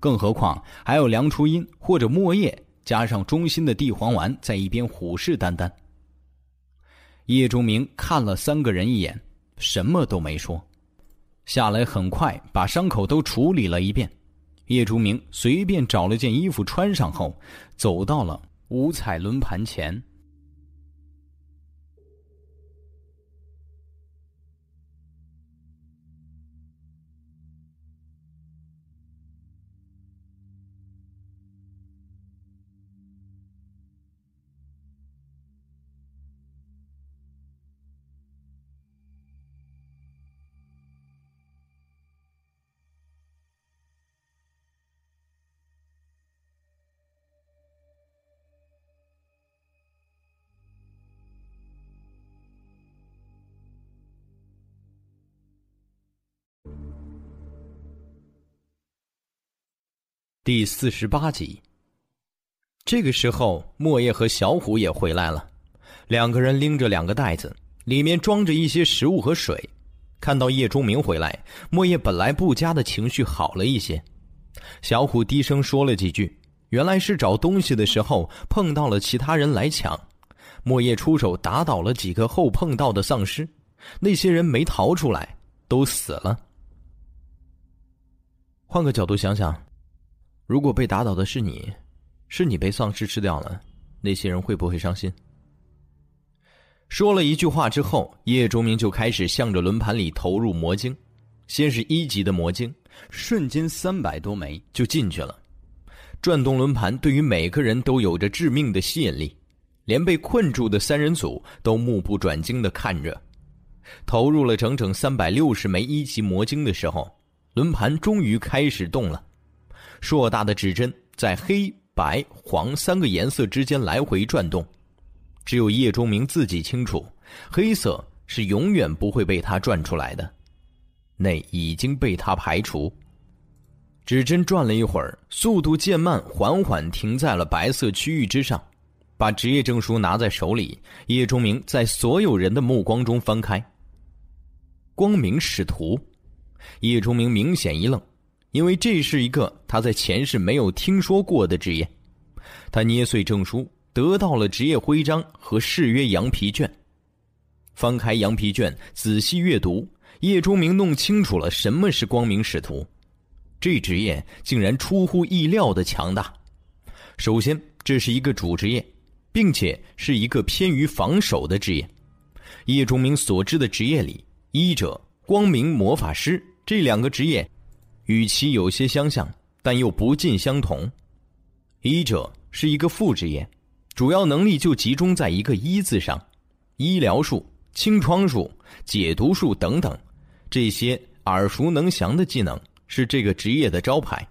更何况还有梁初音或者莫叶加上忠心的地黄丸在一边虎视眈眈。叶钟明看了三个人一眼。什么都没说，下来很快把伤口都处理了一遍。叶竹明随便找了件衣服穿上后，走到了五彩轮盘前。第四十八集。这个时候，莫叶和小虎也回来了，两个人拎着两个袋子，里面装着一些食物和水。看到叶钟明回来，莫叶本来不佳的情绪好了一些。小虎低声说了几句，原来是找东西的时候碰到了其他人来抢，莫叶出手打倒了几个后碰到的丧尸，那些人没逃出来，都死了。换个角度想想。如果被打倒的是你，是你被丧尸吃掉了，那些人会不会伤心？说了一句话之后，叶钟明就开始向着轮盘里投入魔晶，先是一级的魔晶，瞬间三百多枚就进去了。转动轮盘对于每个人都有着致命的吸引力，连被困住的三人组都目不转睛的看着。投入了整整三百六十枚一级魔晶的时候，轮盘终于开始动了，硕大的指针在黑白黄三个颜色之间来回转动。只有叶钟明自己清楚，黑色是永远不会被他转出来的，那已经被他排除。指针转了一会儿，速度渐慢，缓缓停在了白色区域之上。把职业证书拿在手里，叶钟明在所有人的目光中翻开。光明使徒，叶钟明明显一愣，因为这是一个他在前世没有听说过的职业。他捏碎证书。得到了职业徽章和誓约羊皮卷，翻开羊皮卷仔细阅读，叶钟明弄清楚了什么是光明使徒。这职业竟然出乎意料的强大。首先，这是一个主职业，并且是一个偏于防守的职业。叶钟明所知的职业里，医者、光明魔法师这两个职业，与其有些相像，但又不尽相同。医者是一个副职业。主要能力就集中在一个“医”字上，医疗术、清创术、解毒术等等，这些耳熟能详的技能是这个职业的招牌。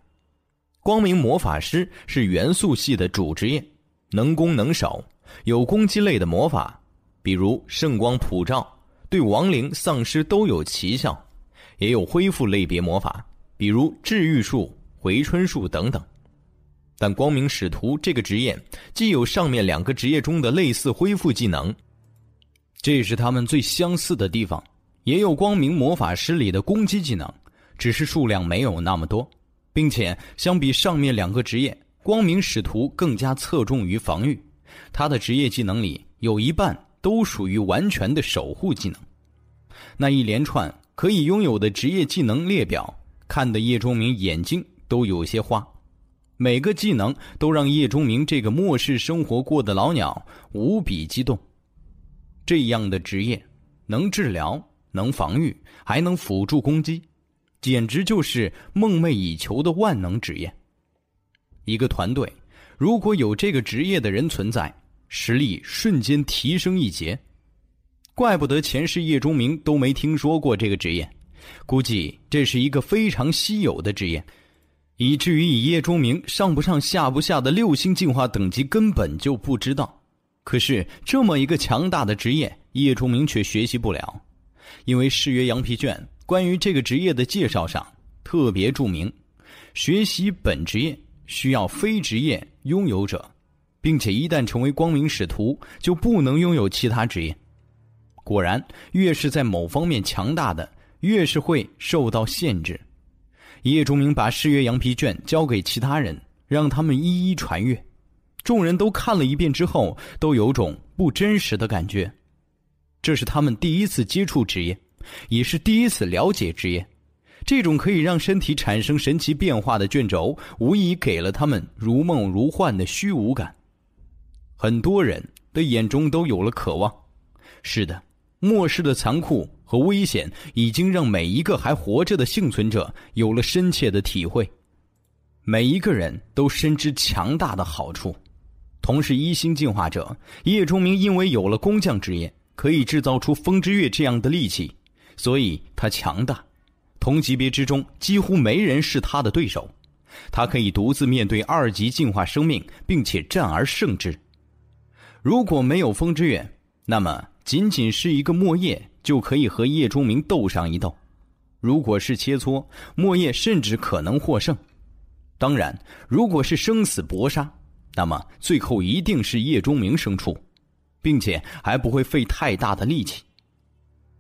光明魔法师是元素系的主职业，能攻能守，有攻击类的魔法，比如圣光普照，对亡灵、丧尸都有奇效；也有恢复类别魔法，比如治愈术、回春术等等。但光明使徒这个职业既有上面两个职业中的类似恢复技能，这是他们最相似的地方；也有光明魔法师里的攻击技能，只是数量没有那么多，并且相比上面两个职业，光明使徒更加侧重于防御。他的职业技能里有一半都属于完全的守护技能。那一连串可以拥有的职业技能列表，看得叶钟明眼睛都有些花。每个技能都让叶钟明这个末世生活过的老鸟无比激动。这样的职业，能治疗，能防御，还能辅助攻击，简直就是梦寐以求的万能职业。一个团队如果有这个职业的人存在，实力瞬间提升一截。怪不得前世叶钟明都没听说过这个职业，估计这是一个非常稀有的职业。以至于以叶钟明上不上下不下的六星进化等级根本就不知道，可是这么一个强大的职业，叶钟明却学习不了，因为誓约羊皮卷关于这个职业的介绍上特别注明，学习本职业需要非职业拥有者，并且一旦成为光明使徒就不能拥有其他职业。果然，越是在某方面强大的，越是会受到限制。叶钟明把誓约羊皮卷交给其他人，让他们一一传阅。众人都看了一遍之后，都有种不真实的感觉。这是他们第一次接触职业，也是第一次了解职业。这种可以让身体产生神奇变化的卷轴，无疑给了他们如梦如幻的虚无感。很多人的眼中都有了渴望。是的，末世的残酷。和危险已经让每一个还活着的幸存者有了深切的体会。每一个人都深知强大的好处。同是一星进化者，叶钟明因为有了工匠之业，可以制造出风之月这样的利器，所以他强大。同级别之中几乎没人是他的对手。他可以独自面对二级进化生命，并且战而胜之。如果没有风之月，那么仅仅是一个墨叶。就可以和叶钟明斗上一斗，如果是切磋，莫叶甚至可能获胜。当然，如果是生死搏杀，那么最后一定是叶钟明胜出，并且还不会费太大的力气。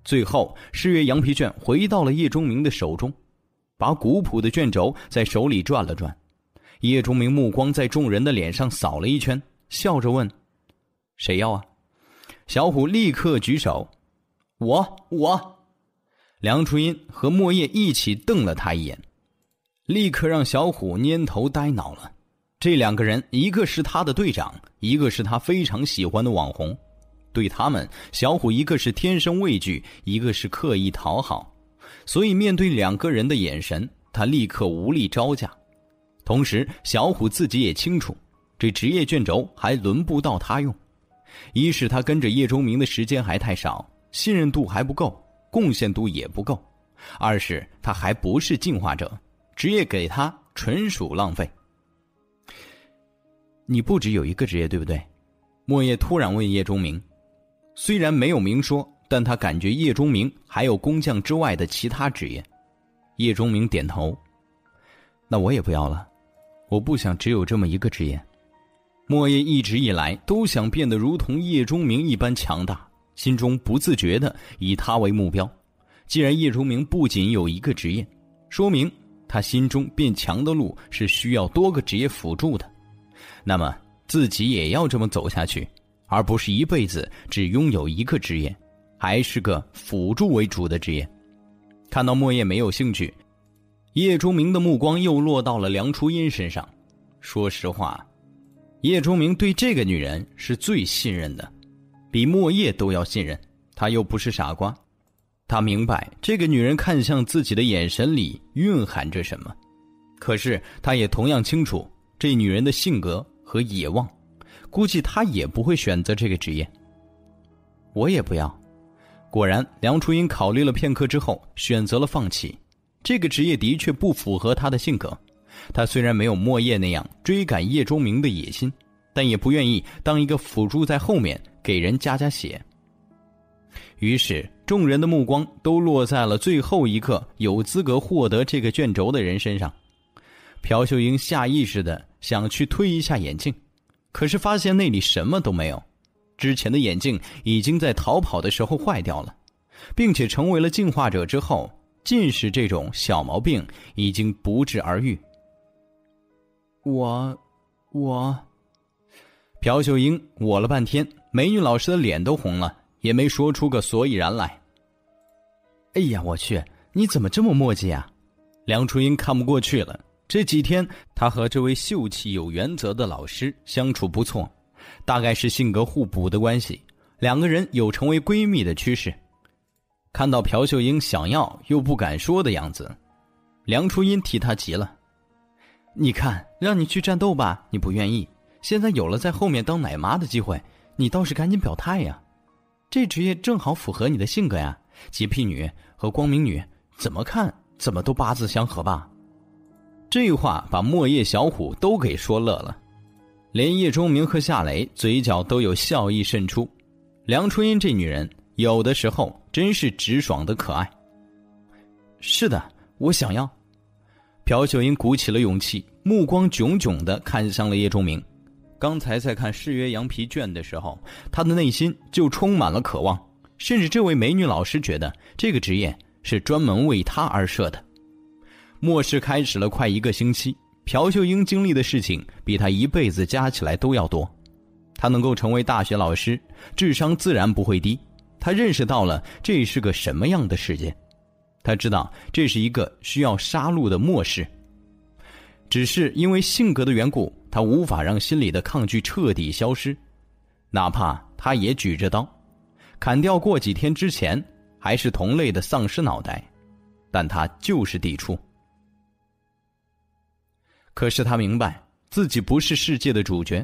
最后，誓约羊皮卷回到了叶钟明的手中，把古朴的卷轴在手里转了转。叶钟明目光在众人的脸上扫了一圈，笑着问：“谁要啊？”小虎立刻举手。我我，梁初音和莫叶一起瞪了他一眼，立刻让小虎蔫头呆脑了。这两个人，一个是他的队长，一个是他非常喜欢的网红。对他们，小虎一个是天生畏惧，一个是刻意讨好，所以面对两个人的眼神，他立刻无力招架。同时，小虎自己也清楚，这职业卷轴还轮不到他用，一是他跟着叶钟明的时间还太少。信任度还不够，贡献度也不够，二是他还不是进化者，职业给他纯属浪费。你不只有一个职业，对不对？莫叶突然问叶钟明，虽然没有明说，但他感觉叶钟明还有工匠之外的其他职业。叶钟明点头。那我也不要了，我不想只有这么一个职业。莫叶一直以来都想变得如同叶钟明一般强大，心中不自觉的以他为目标。既然叶崇明不仅有一个职业，说明他心中变强的路是需要多个职业辅助的。那么自己也要这么走下去，而不是一辈子只拥有一个职业，还是个辅助为主的职业。看到莫叶没有兴趣，叶钟明的目光又落到了梁初音身上。说实话，叶钟明对这个女人是最信任的，比莫叶都要信任。他又不是傻瓜。他明白这个女人看向自己的眼神里蕴含着什么，可是他也同样清楚这女人的性格和野望，估计她也不会选择这个职业。我也不要。果然，梁初音考虑了片刻之后，选择了放弃。这个职业的确不符合她的性格。她虽然没有莫叶那样追赶叶钟明的野心，但也不愿意当一个辅助在后面给人加加血。于是，众人的目光都落在了最后一个有资格获得这个卷轴的人身上。朴秀英下意识的想去推一下眼镜，可是发现那里什么都没有。之前的眼镜已经在逃跑的时候坏掉了，并且成为了进化者之后，近视这种小毛病已经不治而愈。我，我，朴秀英我了半天，美女老师的脸都红了。也没说出个所以然来。哎呀，我去！你怎么这么磨叽啊？梁初音看不过去了。这几天，他和这位秀气有原则的老师相处不错，大概是性格互补的关系，两个人有成为闺蜜的趋势。看到朴秀英想要又不敢说的样子，梁初音替她急了。你看，让你去战斗吧，你不愿意。现在有了在后面当奶妈的机会，你倒是赶紧表态呀！这职业正好符合你的性格呀，洁癖女和光明女怎么看怎么都八字相合吧？这话把莫叶、小虎都给说乐了，连叶钟明和夏雷嘴角都有笑意渗出。梁春英这女人有的时候真是直爽的可爱。是的，我想要。朴秀英鼓起了勇气，目光炯炯的看向了叶钟明。刚才在看《誓约羊皮卷》的时候，他的内心就充满了渴望，甚至这位美女老师觉得这个职业是专门为他而设的。末世开始了快一个星期，朴秀英经历的事情比他一辈子加起来都要多。他能够成为大学老师，智商自然不会低。他认识到了这是个什么样的世界，他知道这是一个需要杀戮的末世。只是因为性格的缘故。他无法让心里的抗拒彻底消失，哪怕他也举着刀，砍掉过几天之前还是同类的丧尸脑袋，但他就是抵触。可是他明白自己不是世界的主角，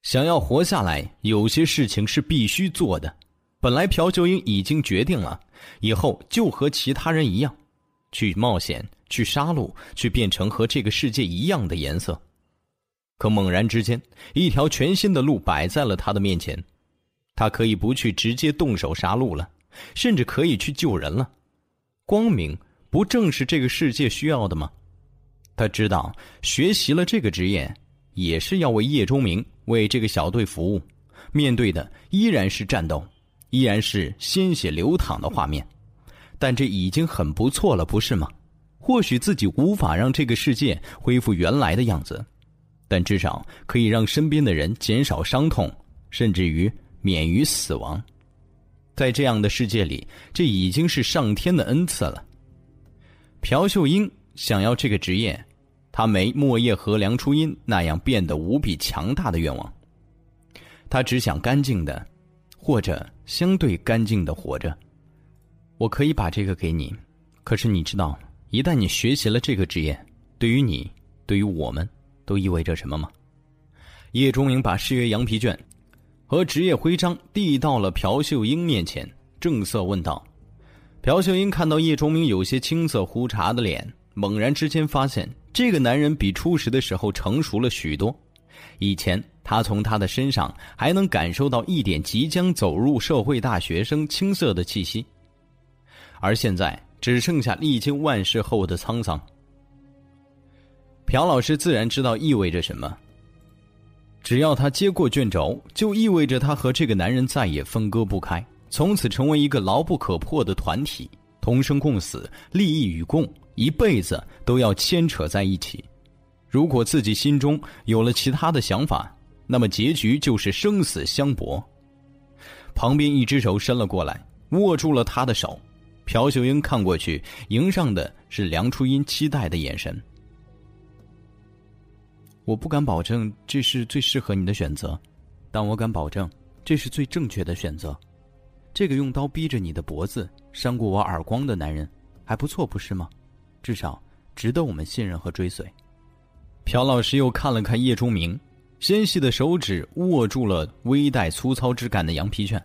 想要活下来，有些事情是必须做的。本来朴秀英已经决定了，以后就和其他人一样，去冒险，去杀戮，去变成和这个世界一样的颜色。可猛然之间，一条全新的路摆在了他的面前，他可以不去直接动手杀戮了，甚至可以去救人了。光明不正是这个世界需要的吗？他知道，学习了这个职业，也是要为叶钟明、为这个小队服务，面对的依然是战斗，依然是鲜血流淌的画面。但这已经很不错了，不是吗？或许自己无法让这个世界恢复原来的样子。但至少可以让身边的人减少伤痛，甚至于免于死亡。在这样的世界里，这已经是上天的恩赐了。朴秀英想要这个职业，她没莫叶和梁初音那样变得无比强大的愿望。她只想干净的，或者相对干净的活着。我可以把这个给你，可是你知道，一旦你学习了这个职业，对于你，对于我们。都意味着什么吗？叶钟明把誓约羊皮卷和职业徽章递到了朴秀英面前，正色问道：“朴秀英看到叶钟明有些青涩胡茬的脸，猛然之间发现这个男人比初识的时候成熟了许多。以前他从他的身上还能感受到一点即将走入社会大学生青涩的气息，而现在只剩下历经万事后的沧桑。朴老师自然知道意味着什么。只要他接过卷轴，就意味着他和这个男人再也分割不开。从此成为一个牢不可破的团体，同生共死，利益与共，一辈子都要牵扯在一起。如果自己心中有了其他的想法，那么结局就是生死相搏。旁边一只手伸了过来，握住了他的手。朴秀英看过去，迎上的是梁初音期待的眼神。我不敢保证这是最适合你的选择，但我敢保证这是最正确的选择。这个用刀逼着你的脖子、扇过我耳光的男人，还不错，不是吗？至少值得我们信任和追随。朴老师又看了看叶钟明，纤细的手指握住了微带粗糙之感的羊皮卷。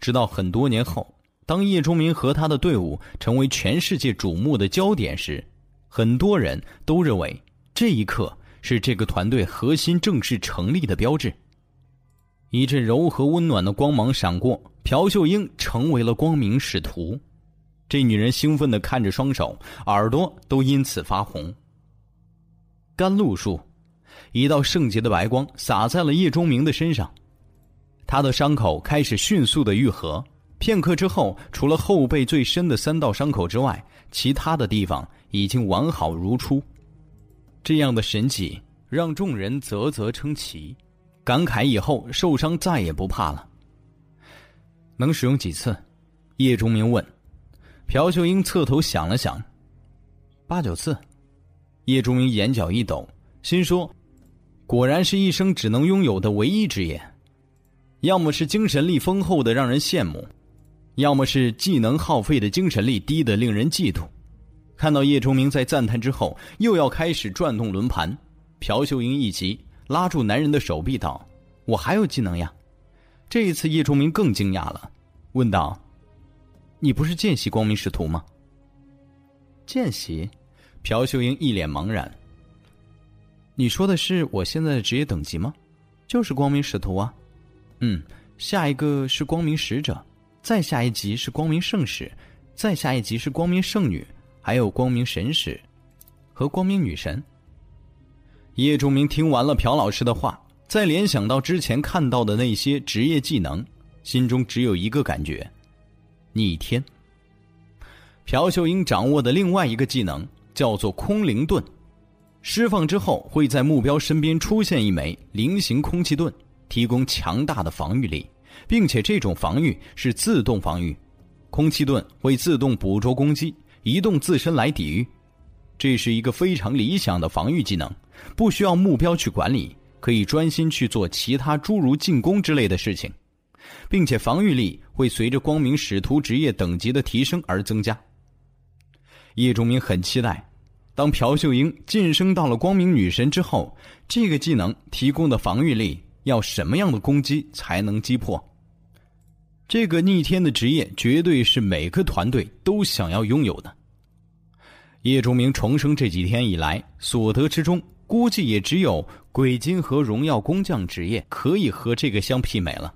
直到很多年后，当叶钟明和他的队伍成为全世界瞩目的焦点时，很多人都认为这一刻是这个团队核心正式成立的标志。一阵柔和温暖的光芒闪过。朴秀英成为了光明使徒，这女人兴奋的看着双手，耳朵都因此发红。甘露树，一道圣洁的白光洒在了叶钟明的身上，他的伤口开始迅速的愈合。片刻之后，除了后背最深的三道伤口之外，其他的地方已经完好如初。这样的神迹让众人啧啧称奇，感慨以后受伤再也不怕了。能使用几次？叶钟明问。朴秀英侧头想了想，八九次。叶钟明眼角一抖，心说：“果然是一生只能拥有的唯一职业，要么是精神力丰厚的让人羡慕，要么是技能耗费的精神力低的令人嫉妒。”看到叶崇明在赞叹之后又要开始转动轮盘，朴秀英一急，拉住男人的手臂道：“我还有技能呀！”这一次叶崇明更惊讶了。问道：“你不是见习光明使徒吗？”见习，朴秀英一脸茫然。你说的是我现在的职业等级吗？就是光明使徒啊。嗯，下一个是光明使者，再下一级是光明圣使，再下一级是光明圣女，还有光明神使和光明女神。叶仲明听完了朴老师的话，再联想到之前看到的那些职业技能。心中只有一个感觉：逆天。朴秀英掌握的另外一个技能叫做空灵盾，释放之后会在目标身边出现一枚菱形空气盾，提供强大的防御力，并且这种防御是自动防御，空气盾会自动捕捉攻击，移动自身来抵御。这是一个非常理想的防御技能，不需要目标去管理，可以专心去做其他诸如进攻之类的事情。并且防御力会随着光明使徒职业等级的提升而增加。叶钟明很期待，当朴秀英晋升到了光明女神之后，这个技能提供的防御力要什么样的攻击才能击破？这个逆天的职业绝对是每个团队都想要拥有的。叶钟明重生这几天以来所得之中，估计也只有鬼金和荣耀工匠职业可以和这个相媲美了。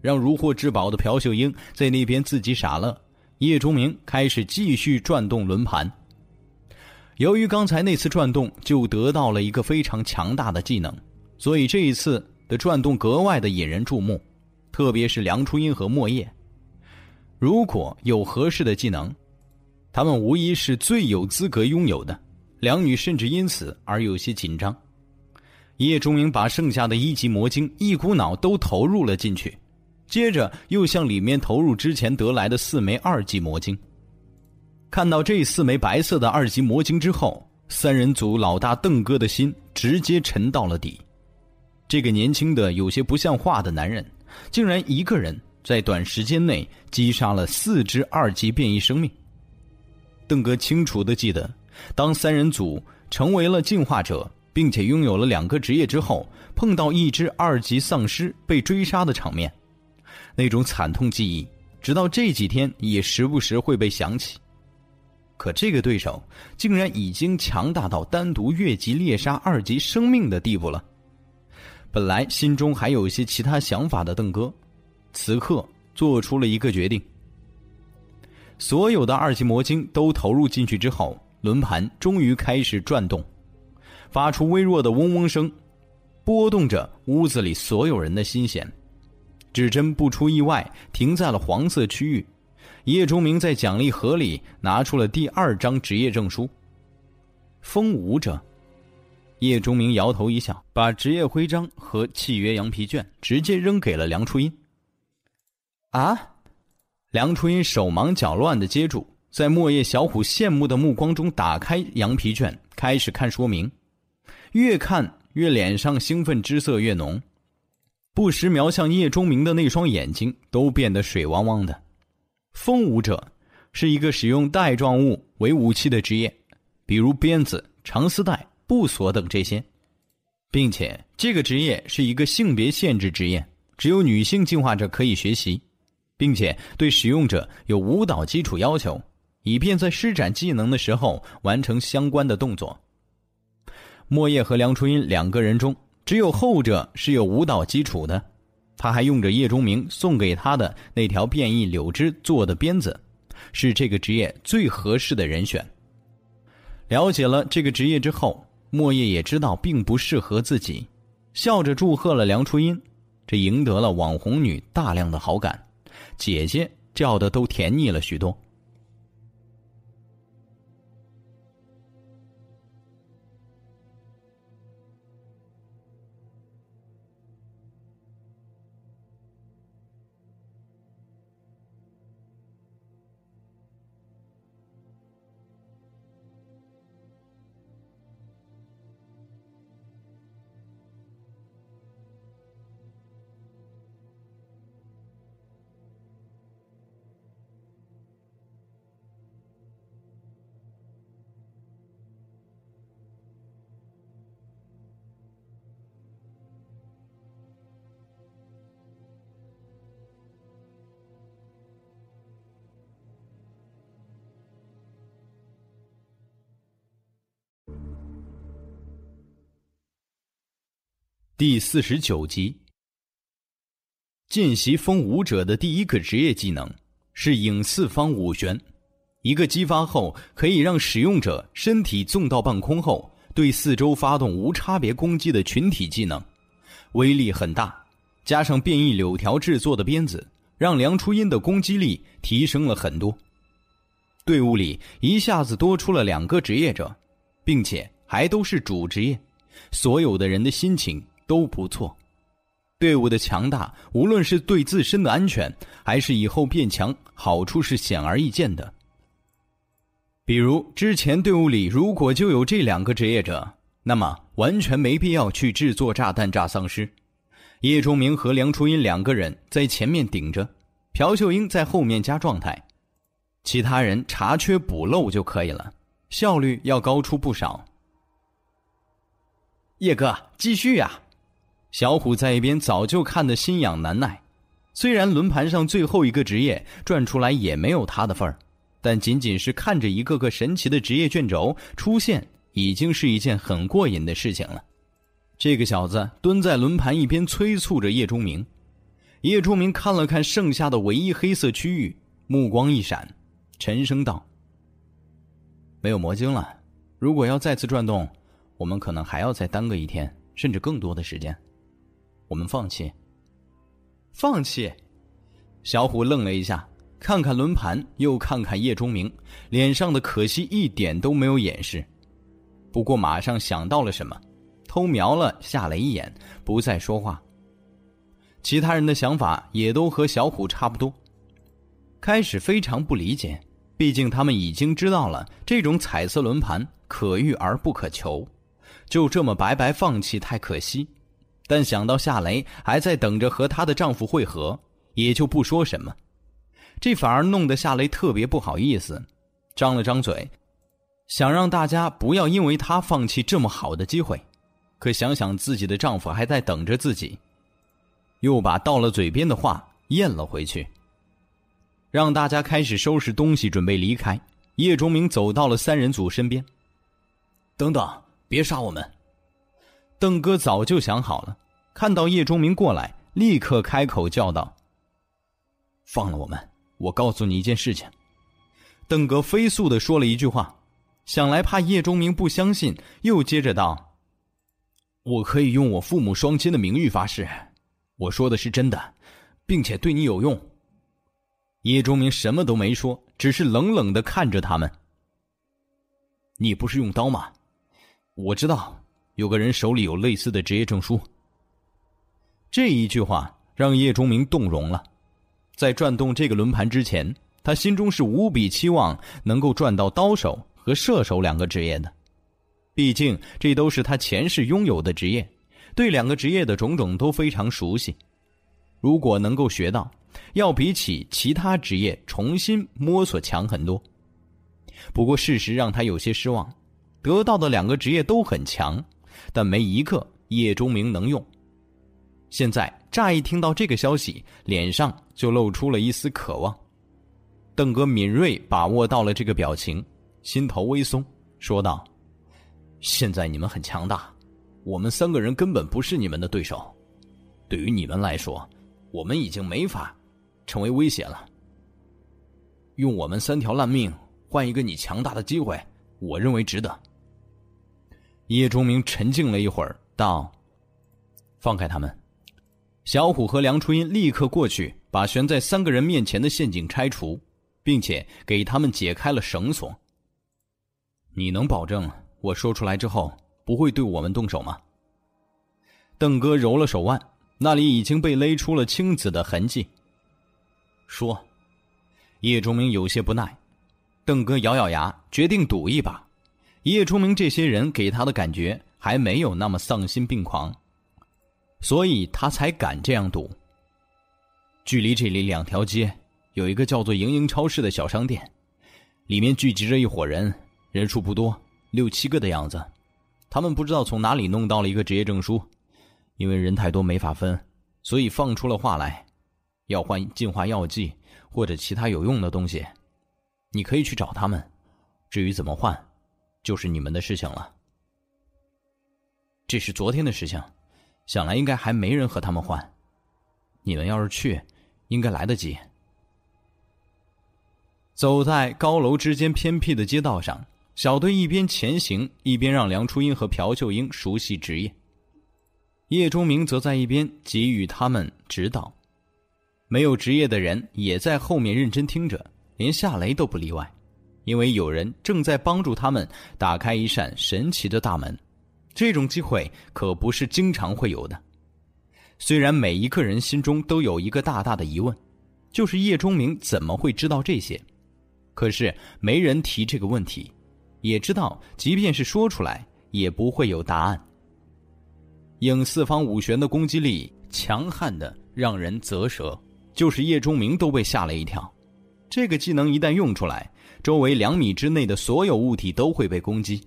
让如获至宝的朴秀英在那边自己傻乐，叶钟明开始继续转动轮盘。由于刚才那次转动就得到了一个非常强大的技能，所以这一次的转动格外的引人注目，特别是梁初音和莫叶。如果有合适的技能，他们无疑是最有资格拥有的。两女甚至因此而有些紧张。叶钟明把剩下的一级魔晶一股脑都投入了进去。接着又向里面投入之前得来的四枚二级魔晶。看到这四枚白色的二级魔晶之后，三人组老大邓哥的心直接沉到了底。这个年轻的有些不像话的男人，竟然一个人在短时间内击杀了四只二级变异生命。邓哥清楚的记得，当三人组成为了进化者，并且拥有了两个职业之后，碰到一只二级丧尸被追杀的场面。那种惨痛记忆，直到这几天也时不时会被想起。可这个对手竟然已经强大到单独越级猎杀二级生命的地步了。本来心中还有一些其他想法的邓哥，此刻做出了一个决定。所有的二级魔晶都投入进去之后，轮盘终于开始转动，发出微弱的嗡嗡声，拨动着屋子里所有人的心弦。指针不出意外停在了黄色区域。叶钟明在奖励盒里拿出了第二张职业证书。风舞者。叶钟明摇头一笑，把职业徽章和契约羊皮卷直接扔给了梁初音。啊！梁初音手忙脚乱的接住，在莫叶小虎羡慕的目光中打开羊皮卷，开始看说明。越看越脸上兴奋之色越浓，不时瞄向叶钟明的那双眼睛都变得水汪汪的。风舞者是一个使用带状物为武器的职业，比如鞭子、长丝带、布索等这些，并且这个职业是一个性别限制职业，只有女性进化者可以学习，并且对使用者有舞蹈基础要求，以便在施展技能的时候完成相关的动作。莫叶和梁初音两个人中，只有后者是有舞蹈基础的。他还用着叶钟明送给他的那条变异柳枝做的鞭子，是这个职业最合适的人选。了解了这个职业之后，莫叶也知道并不适合自己，笑着祝贺了梁初音，这赢得了网红女大量的好感，姐姐叫的都甜腻了许多。第四十九集，见习风舞者的第一个职业技能是影四方舞旋，一个激发后可以让使用者身体纵到半空后对四周发动无差别攻击的群体技能，威力很大。加上变异柳条制作的鞭子，让梁初音的攻击力提升了很多。队伍里一下子多出了两个职业者，并且还都是主职业，所有的人的心情。都不错，队伍的强大，无论是对自身的安全，还是以后变强，好处是显而易见的。比如之前队伍里如果就有这两个职业者，那么完全没必要去制作炸弹炸丧尸。叶钟明和梁初音两个人在前面顶着，朴秀英在后面加状态，其他人查缺补漏就可以了，效率要高出不少。叶哥，继续呀！小虎在一边早就看得心痒难耐，虽然轮盘上最后一个职业转出来也没有他的份儿，但仅仅是看着一个个神奇的职业卷轴出现，已经是一件很过瘾的事情了。这个小子蹲在轮盘一边催促着叶钟明，叶钟明看了看剩下的唯一黑色区域，目光一闪，沉声道：“没有魔晶了，如果要再次转动，我们可能还要再耽搁一天，甚至更多的时间。”我们放弃，放弃。小虎愣了一下，看看轮盘，又看看叶钟明，脸上的可惜一点都没有掩饰。不过马上想到了什么，偷瞄了夏雷一眼，不再说话。其他人的想法也都和小虎差不多，开始非常不理解。毕竟他们已经知道了这种彩色轮盘可遇而不可求，就这么白白放弃太可惜。但想到夏雷还在等着和她的丈夫会合，也就不说什么。这反而弄得夏雷特别不好意思，张了张嘴，想让大家不要因为她放弃这么好的机会。可想想自己的丈夫还在等着自己，又把到了嘴边的话咽了回去。让大家开始收拾东西，准备离开。叶钟明走到了三人组身边。等等，别杀我们！邓哥早就想好了，看到叶钟明过来，立刻开口叫道：“放了我们！我告诉你一件事情。”邓格飞速的说了一句话，想来怕叶钟明不相信，又接着道：“我可以用我父母双亲的名誉发誓，我说的是真的，并且对你有用。”叶钟明什么都没说，只是冷冷的看着他们。你不是用刀吗？我知道有个人手里有类似的职业证书。这一句话让叶钟明动容了。在转动这个轮盘之前，他心中是无比期望能够转到刀手和射手两个职业的。毕竟这都是他前世拥有的职业，对两个职业的种种都非常熟悉。如果能够学到。要比起其他职业重新摸索强很多。不过事实让他有些失望，得到的两个职业都很强，但没一个叶钟明能用。现在乍一听到这个消息，脸上就露出了一丝渴望。邓哥敏锐把握到了这个表情，心头微松，说道：“现在你们很强大，我们三个人根本不是你们的对手。对于你们来说，我们已经没法。”成为威胁了。用我们三条烂命换一个你强大的机会，我认为值得。叶钟明沉静了一会儿，道：“放开他们。”小虎和梁初音立刻过去，把悬在三个人面前的陷阱拆除，并且给他们解开了绳索。你能保证我说出来之后不会对我们动手吗？邓哥揉了手腕，那里已经被勒出了青紫的痕迹。说，叶钟明有些不耐，邓哥咬咬牙，决定赌一把。叶钟明这些人给他的感觉还没有那么丧心病狂，所以他才敢这样赌。距离这里两条街，有一个叫做“盈盈超市”的小商店，里面聚集着一伙人，人数不多，六七个的样子。他们不知道从哪里弄到了一个职业证书，因为人太多没法分，所以放出了话来。要换进化药剂或者其他有用的东西，你可以去找他们。至于怎么换，就是你们的事情了。这是昨天的事情，想来应该还没人和他们换。你们要是去，应该来得及。走在高楼之间偏僻的街道上，小队一边前行，一边让梁初音和朴秀英熟悉职业。叶钟明则在一边给予他们指导。没有职业的人也在后面认真听着，连夏雷都不例外，因为有人正在帮助他们打开一扇神奇的大门。这种机会可不是经常会有的。虽然每一个人心中都有一个大大的疑问，就是叶钟明怎么会知道这些？可是没人提这个问题，也知道即便是说出来也不会有答案。影四方五玄的攻击力强悍的让人啧舌。就是叶钟明都被吓了一跳，这个技能一旦用出来，周围两米之内的所有物体都会被攻击。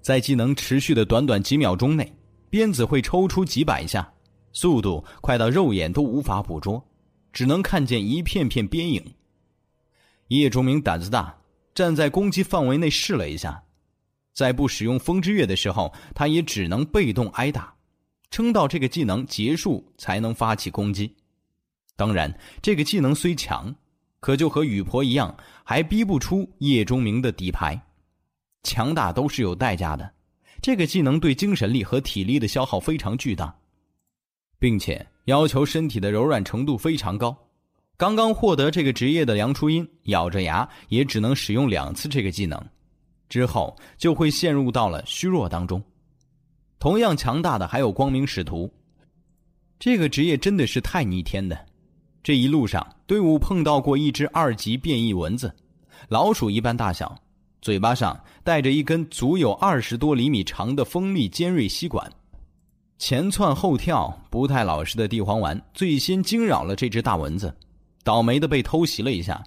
在技能持续的短短几秒钟内，鞭子会抽出几百下，速度快到肉眼都无法捕捉，只能看见一片片边影。叶钟明胆子大，站在攻击范围内试了一下，在不使用风之月的时候，他也只能被动挨打，撑到这个技能结束才能发起攻击。当然，这个技能虽强，可就和雨婆一样，还逼不出叶钟明的底牌。强大都是有代价的，这个技能对精神力和体力的消耗非常巨大，并且要求身体的柔软程度非常高。刚刚获得这个职业的梁初音咬着牙也只能使用两次这个技能，之后就会陷入到了虚弱当中。同样强大的还有光明使徒，这个职业真的是太逆天的。这一路上，队伍碰到过一只二级变异蚊子，老鼠一般大小，嘴巴上带着一根足有二十多厘米长的锋利尖锐吸管，前窜后跳，不太老实的地黄丸最先惊扰了这只大蚊子，倒霉的被偷袭了一下，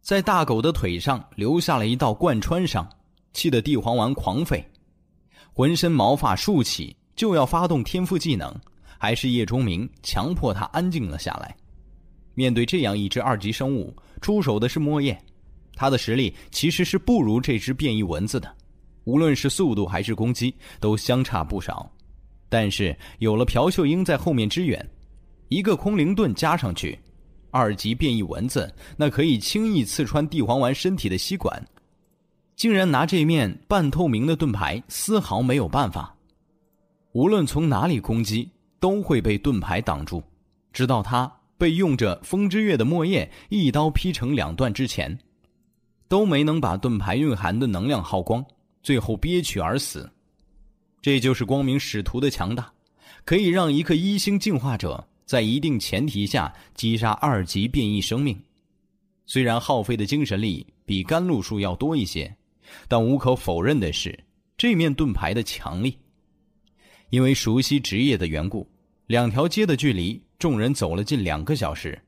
在大狗的腿上留下了一道贯穿伤，气得地黄丸狂吠，浑身毛发竖起，就要发动天赋技能，还是叶钟明强迫他安静了下来。面对这样一只二级生物，出手的是莫叶。他的实力其实是不如这只变异蚊子的，无论是速度还是攻击都相差不少。但是有了朴秀英在后面支援，一个空灵盾加上去，二级变异蚊子那可以轻易刺穿地黄丸身体的吸管，竟然拿这面半透明的盾牌丝毫没有办法。无论从哪里攻击，都会被盾牌挡住，直到他被用着风之月的墨叶一刀劈成两段之前。都没能把盾牌蕴含的能量耗光，最后憋屈而死。这就是光明使徒的强大，可以让一个一星进化者在一定前提下击杀二级变异生命。虽然耗费的精神力比甘露树要多一些，但无可否认的是，这面盾牌的强力。因为熟悉职业的缘故，两条街的距离，众人走了近两个小时，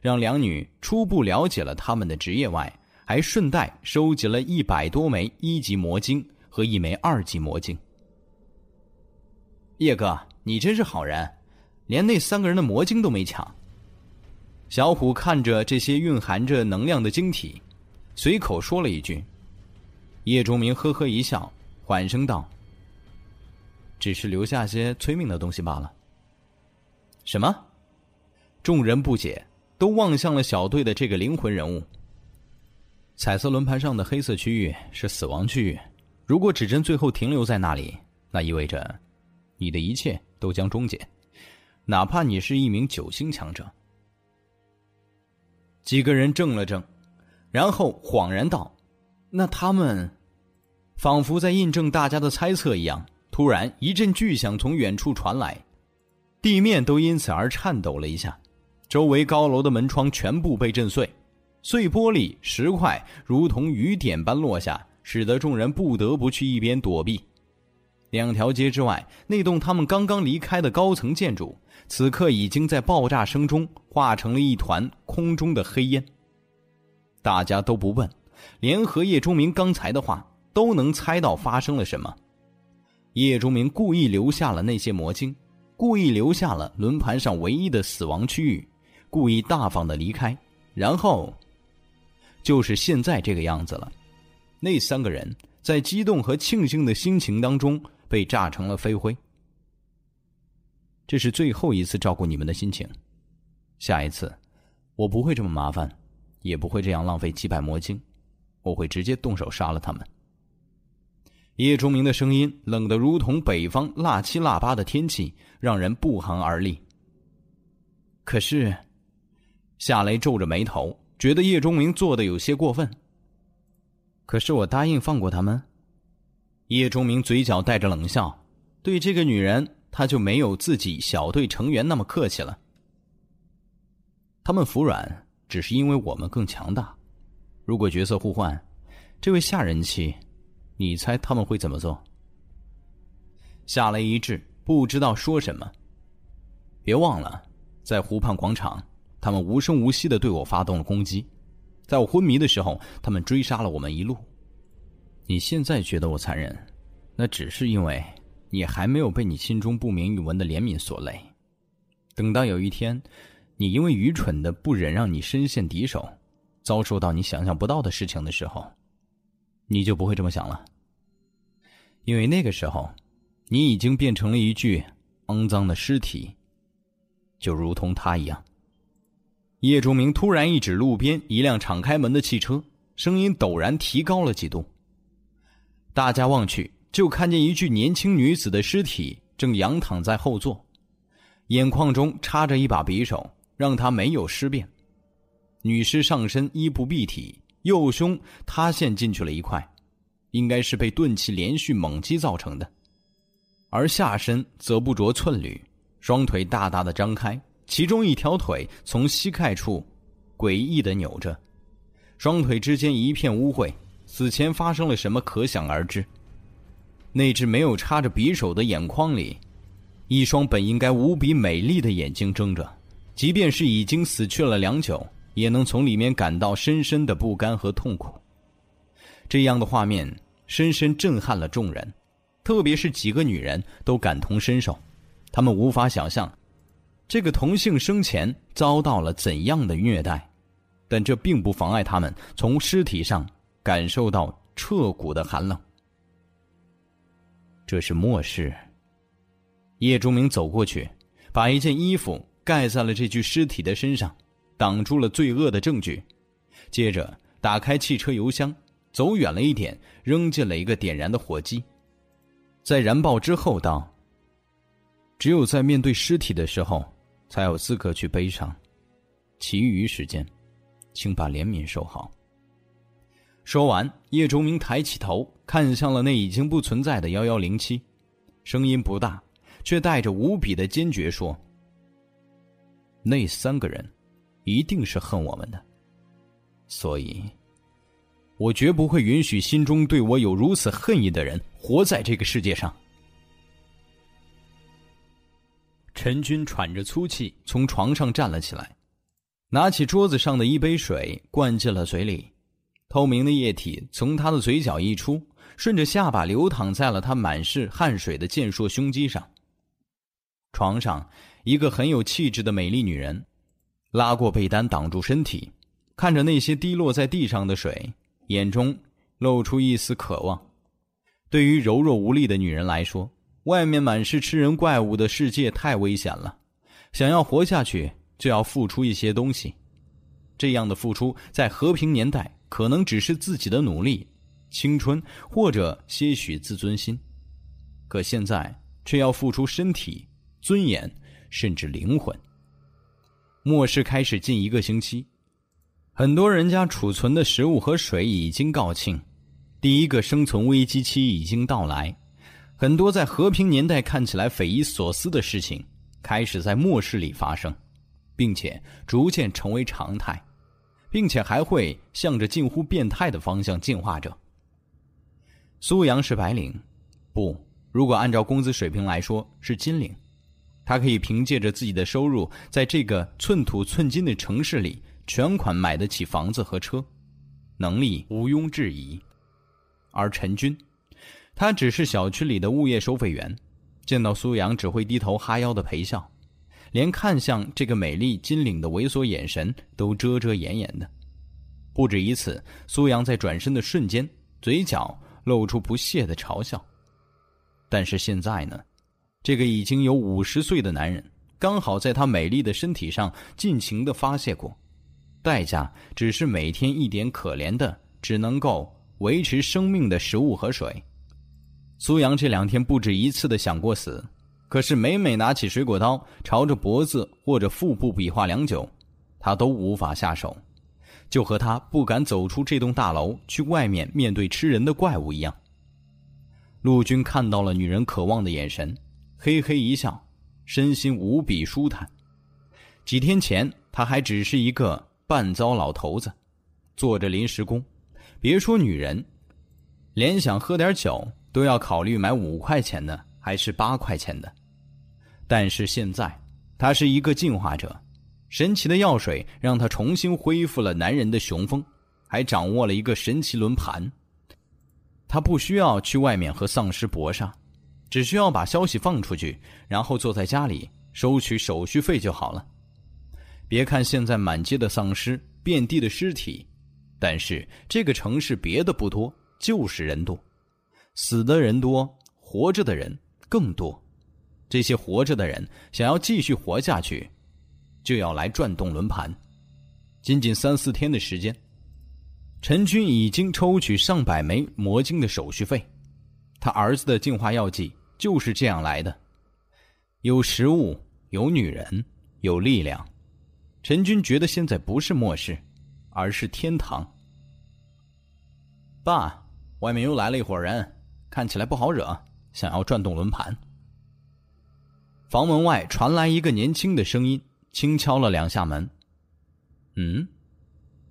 让两女初步了解了他们的职业外。还顺带收集了一百多枚一级魔晶和一枚二级魔晶。叶哥，你真是好人，连那三个人的魔晶都没抢。小虎看着这些蕴含着能量的晶体，随口说了一句。叶钟明呵呵一笑，缓声道：“只是留下些催命的东西罢了。”什么？众人不解，都望向了小队的这个灵魂人物。彩色轮盘上的黑色区域是死亡区域，如果指针最后停留在那里，那意味着你的一切都将终结，哪怕你是一名九星强者。几个人怔了怔，然后恍然道：“那他们……”仿佛在印证大家的猜测一样，突然一阵巨响从远处传来，地面都因此而颤抖了一下，周围高楼的门窗全部被震碎。碎玻璃、石块如同雨点般落下，使得众人不得不去一边躲避。两条街之外，那栋他们刚刚离开的高层建筑，此刻已经在爆炸声中化成了一团空中的黑烟。大家都不问，连和叶钟明刚才的话都能猜到发生了什么。叶钟明故意留下了那些魔晶，故意留下了轮盘上唯一的死亡区域，故意大方的离开，然后。就是现在这个样子了，那三个人在激动和庆幸的心情当中被炸成了飞灰。这是最后一次照顾你们的心情，下一次我不会这么麻烦，也不会这样浪费几百魔晶，我会直接动手杀了他们。叶钟明的声音冷得如同北方腊七腊八的天气，让人不寒而栗。可是，夏雷皱着眉头。觉得叶钟明做的有些过分。可是我答应放过他们。叶钟明嘴角带着冷笑，对这个女人，他就没有自己小队成员那么客气了。他们服软，只是因为我们更强大。如果角色互换，这位下人气，你猜他们会怎么做？夏雷一滞，不知道说什么。别忘了，在湖畔广场。他们无声无息的对我发动了攻击，在我昏迷的时候，他们追杀了我们一路。你现在觉得我残忍，那只是因为你还没有被你心中不明语文的怜悯所累。等到有一天，你因为愚蠢的不忍让你身陷敌手，遭受到你想象不到的事情的时候，你就不会这么想了。因为那个时候，你已经变成了一具肮脏的尸体，就如同他一样。叶钟明突然一指路边一辆敞开门的汽车，声音陡然提高了几度。大家望去，就看见一具年轻女子的尸体正仰躺在后座，眼眶中插着一把匕首，让她没有尸变。女尸上身衣不蔽体，右胸塌陷进去了一块，应该是被钝器连续猛击造成的，而下身则不着寸缕，双腿大大的张开。其中一条腿从膝盖处诡异的扭着，双腿之间一片污秽，死前发生了什么可想而知。那只没有插着匕首的眼眶里，一双本应该无比美丽的眼睛睁着，即便是已经死去了良久，也能从里面感到深深的不甘和痛苦。这样的画面深深震撼了众人，特别是几个女人都感同身受，她们无法想象。这个同性生前遭到了怎样的虐待，但这并不妨碍他们从尸体上感受到彻骨的寒冷。这是末世。叶钟明走过去，把一件衣服盖在了这具尸体的身上，挡住了罪恶的证据。接着打开汽车油箱，走远了一点，扔进了一个点燃的火机。在燃爆之后，道：“只有在面对尸体的时候，才有资格去悲伤。其余时间，请把怜悯收好。”说完，叶钟明抬起头，看向了那已经不存在的幺幺零七，声音不大。却带着无比的坚决说：“那三个人，一定是恨我们的，所以，我绝不会允许心中对我有如此恨意的人活在这个世界上。”陈军喘着粗气从床上站了起来，拿起桌子上的一杯水灌进了嘴里，透明的液体从他的嘴角溢出，顺着下巴流淌在了他满是汗水的健硕胸肌上。床上，一个很有气质的美丽女人，拉过被单挡住身体，看着那些滴落在地上的水，眼中露出一丝渴望。对于柔弱无力的女人来说，外面满是吃人怪物的世界太危险了，想要活下去就要付出一些东西。这样的付出，在和平年代可能只是自己的努力、青春或者些许自尊心，可现在却要付出身体。尊严，甚至灵魂。末世开始近一个星期，很多人家储存的食物和水已经告罄，第一个生存危机期已经到来。很多在和平年代看起来匪夷所思的事情，开始在末世里发生，并且逐渐成为常态，并且还会向着近乎变态的方向进化着。苏阳是白领，不，如果按照工资水平来说是金领。他可以凭借着自己的收入，在这个寸土寸金的城市里全款买得起房子和车，能力毋庸置疑。而陈军，他只是小区里的物业收费员，见到苏阳只会低头哈腰的陪笑，连看向这个美丽金领的猥琐眼神都遮遮掩掩的。不止一次，苏阳在转身的瞬间，嘴角露出不屑的嘲笑。但是现在呢？这个已经有五十岁的男人，刚好在他美丽的身体上尽情的发泄过，代价只是每天一点可怜的、只能够维持生命的食物和水。苏阳这两天不止一次的想过死，可是每每拿起水果刀朝着脖子或者腹部比划良久，他都无法下手，就和他不敢走出这栋大楼去外面面对吃人的怪物一样。陆军看到了女人渴望的眼神。嘿嘿一笑，身心无比舒坦。几天前，他还只是一个半糟老头子，做着临时工。别说女人，连想喝点酒都要考虑买五块钱的还是八块钱的。但是现在，他是一个进化者，神奇的药水让他重新恢复了男人的雄风，还掌握了一个神奇轮盘。他不需要去外面和丧尸搏杀。只需要把消息放出去，然后坐在家里收取手续费就好了。别看现在满街的丧尸、遍地的尸体，但是这个城市别的不多，就是人多，死的人多，活着的人更多。这些活着的人想要继续活下去，就要来转动轮盘。仅仅三四天的时间，陈军已经抽取上百枚魔晶的手续费。他儿子的净化药剂就是这样来的，有食物，有女人，有力量。陈军觉得现在不是末世，而是天堂。爸，外面又来了一伙人，看起来不好惹，想要转动轮盘。房门外传来一个年轻的声音，轻敲了两下门。嗯，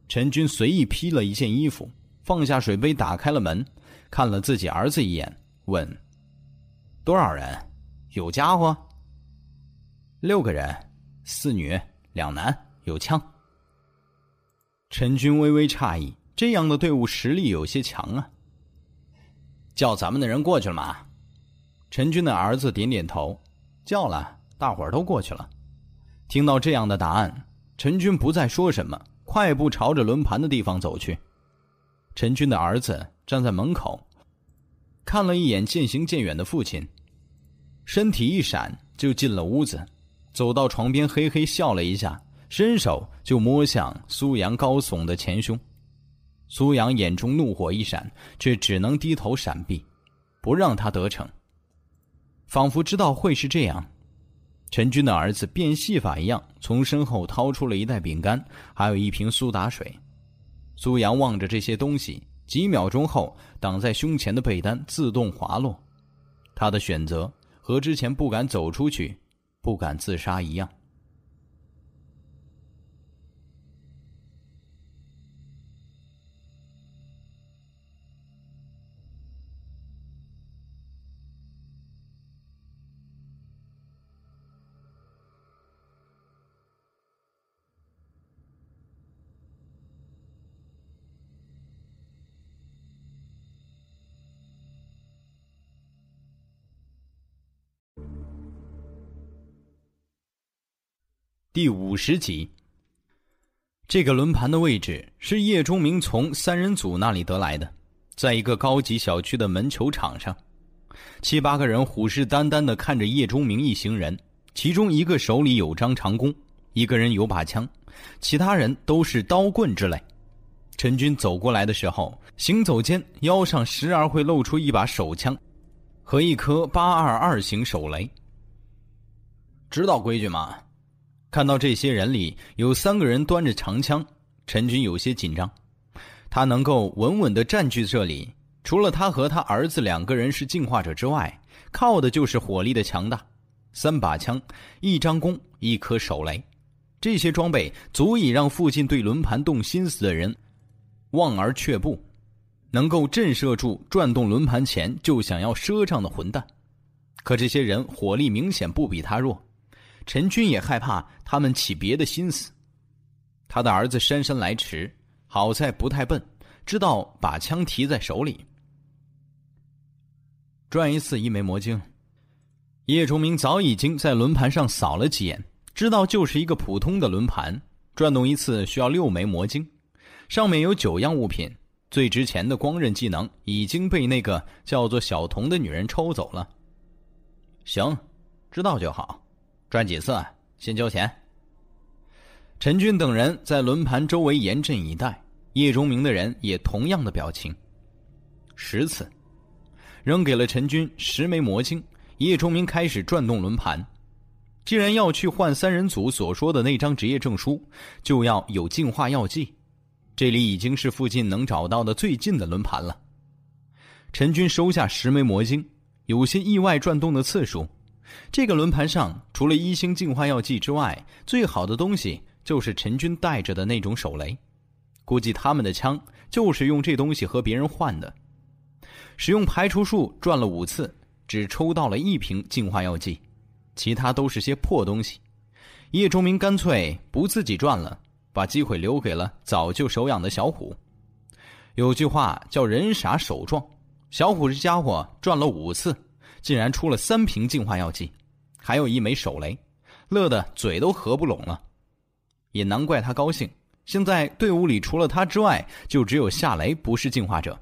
陈军随意披了一件衣服，放下水杯，打开了门。看了自己儿子一眼，问：“多少人？有家伙？”“六个人，四女两男，有枪。”陈军微微诧异，这样的队伍实力有些强啊。叫咱们的人过去了吗？陈军的儿子点点头：“叫了，大伙儿都过去了。”听到这样的答案，陈军不再说什么，快步朝着轮盘的地方走去。陈军的儿子站在门口，看了一眼渐行渐远的父亲，身体一闪就进了屋子，走到床边，嘿嘿笑了一下，伸手就摸向苏阳高耸的前胸。苏阳眼中怒火一闪，却只能低头闪避，不让他得逞。仿佛知道会是这样，陈军的儿子变戏法一样从身后掏出了一袋饼干，还有一瓶苏打水。苏阳望着这些东西，几秒钟后，挡在胸前的被单自动滑落。他的选择和之前不敢走出去、不敢自杀一样。第五十集，这个轮盘的位置是叶忠明从三人组那里得来的，在一个高级小区的门球场上，七八个人虎视眈眈的看着叶忠明一行人，其中一个手里有张长弓，一个人有把枪，其他人都是刀棍之类。陈军走过来的时候，行走间腰上时而会露出一把手枪，和一颗八二二型手雷。知道规矩吗？看到这些人里有三个人端着长枪，陈军有些紧张。他能够稳稳的占据这里，除了他和他儿子两个人是进化者之外，靠的就是火力的强大。三把枪，一张弓，一颗手雷，这些装备足以让附近对轮盘动心思的人望而却步，能够震慑住转动轮盘前就想要赊账的混蛋。可这些人火力明显不比他弱。陈军也害怕他们起别的心思。他的儿子姗姗来迟，好在不太笨，知道把枪提在手里。转一次一枚魔晶。叶崇明早已经在轮盘上扫了几眼，知道就是一个普通的轮盘，转动一次需要六枚魔晶，上面有九样物品，最值钱的光刃技能已经被那个叫做小童的女人抽走了。行，知道就好。转几次，先交钱。陈军等人在轮盘周围严阵以待，叶钟明的人也同样的表情。十次，扔给了陈军十枚魔晶。叶钟明开始转动轮盘。既然要去换三人组所说的那张职业证书，就要有净化药剂。这里已经是附近能找到的最近的轮盘了。陈军收下十枚魔晶，有些意外转动的次数。这个轮盘上除了一星净化药剂之外，最好的东西就是陈军带着的那种手雷。估计他们的枪就是用这东西和别人换的。使用排除术转了五次，只抽到了一瓶净化药剂，其他都是些破东西。叶忠明干脆不自己转了，把机会留给了早就手痒的小虎。有句话叫“人傻手壮”，小虎这家伙转了五次。竟然出了三瓶净化药剂，还有一枚手雷，乐得嘴都合不拢了。也难怪他高兴。现在队伍里除了他之外，就只有夏雷不是进化者，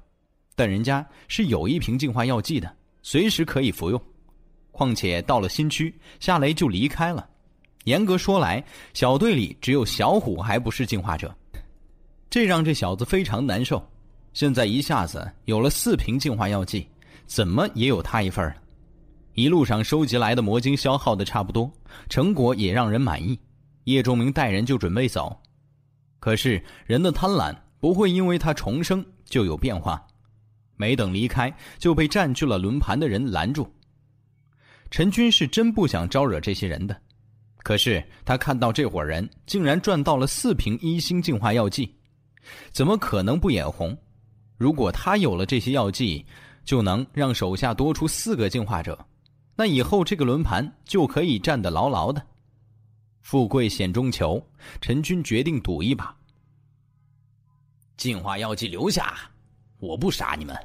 但人家是有一瓶净化药剂的，随时可以服用。况且到了新区，夏雷就离开了。严格说来，小队里只有小虎还不是进化者，这让这小子非常难受。现在一下子有了四瓶净化药剂，怎么也有他一份了。一路上收集来的魔晶消耗的差不多，成果也让人满意。叶仲明带人就准备走，可是人的贪婪不会因为他重生就有变化。没等离开，就被占据了轮盘的人拦住。陈军是真不想招惹这些人的，可是他看到这伙人竟然赚到了四瓶一星净化药剂，怎么可能不眼红？如果他有了这些药剂，就能让手下多出四个进化者。那以后这个轮盘就可以站得牢牢的。富贵险中求，陈军决定赌一把。进化药剂留下，我不杀你们。